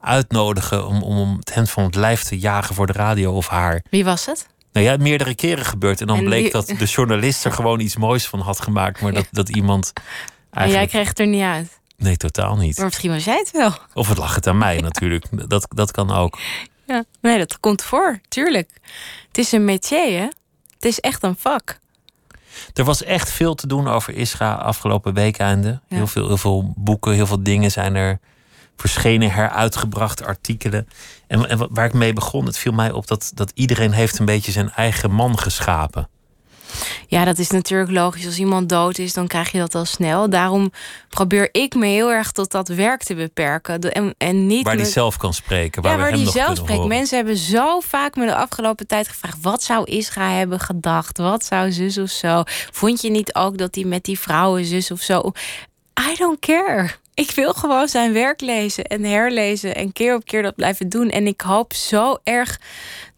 uitnodigen om, om het hen van het lijf te jagen voor de radio of haar. Wie was het? Nou ja, meerdere keren gebeurd. En dan En bleek die- dat de journalist er gewoon iets moois van had gemaakt. Maar dat, dat iemand En jij kreeg het er niet uit. Nee, totaal niet. Maar misschien was jij het wel. Of het lag het aan mij natuurlijk. Dat, dat kan ook. Ja. Nee, dat komt voor. Tuurlijk. Het is een métier, hè? Het is echt een vak. Er was echt veel te doen over Isra afgelopen weekenden. Ja. Heel, veel, heel veel boeken, heel veel dingen zijn er verschenen, heruitgebracht, artikelen. En, en waar ik mee begon, het viel mij op dat, dat iedereen heeft een beetje zijn eigen man geschapen. Ja, dat is natuurlijk logisch. Als iemand dood is, dan krijg je dat al snel. Daarom probeer ik me heel erg tot dat werk te beperken. En, en niet Waar me- hij zelf kan spreken. Waar ja, waar die nog zelf spreekt. horen. Mensen hebben zo vaak me de afgelopen tijd gevraagd: wat zou Isra hebben gedacht? Wat zou zus of zo? Vond je niet ook dat hij met die vrouwen zus of zo? I don't care. Ik wil gewoon zijn werk lezen en herlezen en keer op keer dat blijven doen. En ik hoop zo erg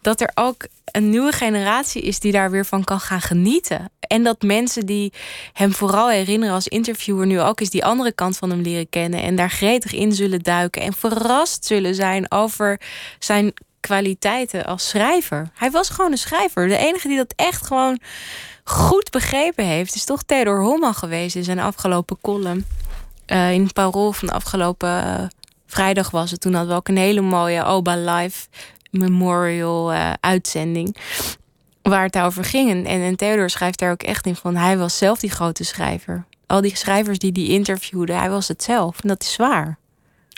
dat er ook een nieuwe generatie is die daar weer van kan gaan genieten. En dat mensen die hem vooral herinneren als interviewer nu ook eens die andere kant van hem leren kennen en daar gretig in zullen duiken en verrast zullen zijn over zijn kwaliteiten als schrijver. Hij was gewoon een schrijver. De enige die dat echt gewoon goed begrepen heeft, is toch Theodor Holman geweest in zijn afgelopen column. Eh, in parool van de afgelopen eh, vrijdag was het. Toen hadden we ook een hele mooie Oba Live Memorial eh, uitzending. Waar het over ging. En, en, Theodor schrijft daar ook echt in van... hij was zelf die grote schrijver. Al die schrijvers die die interviewden, hij was het zelf. En dat is waar.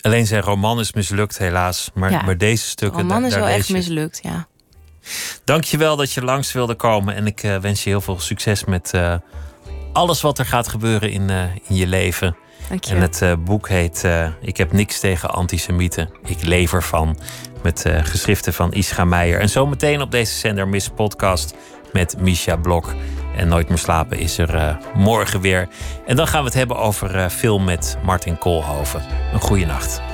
Alleen zijn roman is mislukt helaas. Maar, Ja. maar deze stukken, De man daar, is daar wel echt mislukt, ja. Dank je wel dat je langs wilde komen. En ik eh, wens je heel veel succes met eh, alles wat er gaat gebeuren in, eh, in je leven. Dank je. En het boek heet Ik heb niks tegen antisemieten. Ik leef ervan. Met geschriften van Ischa Meijer. En zometeen op deze zender Miss Podcast met Misha Blok. En Nooit meer slapen is er morgen weer. En dan gaan we het hebben over film met Martin Koolhoven. Een goede nacht.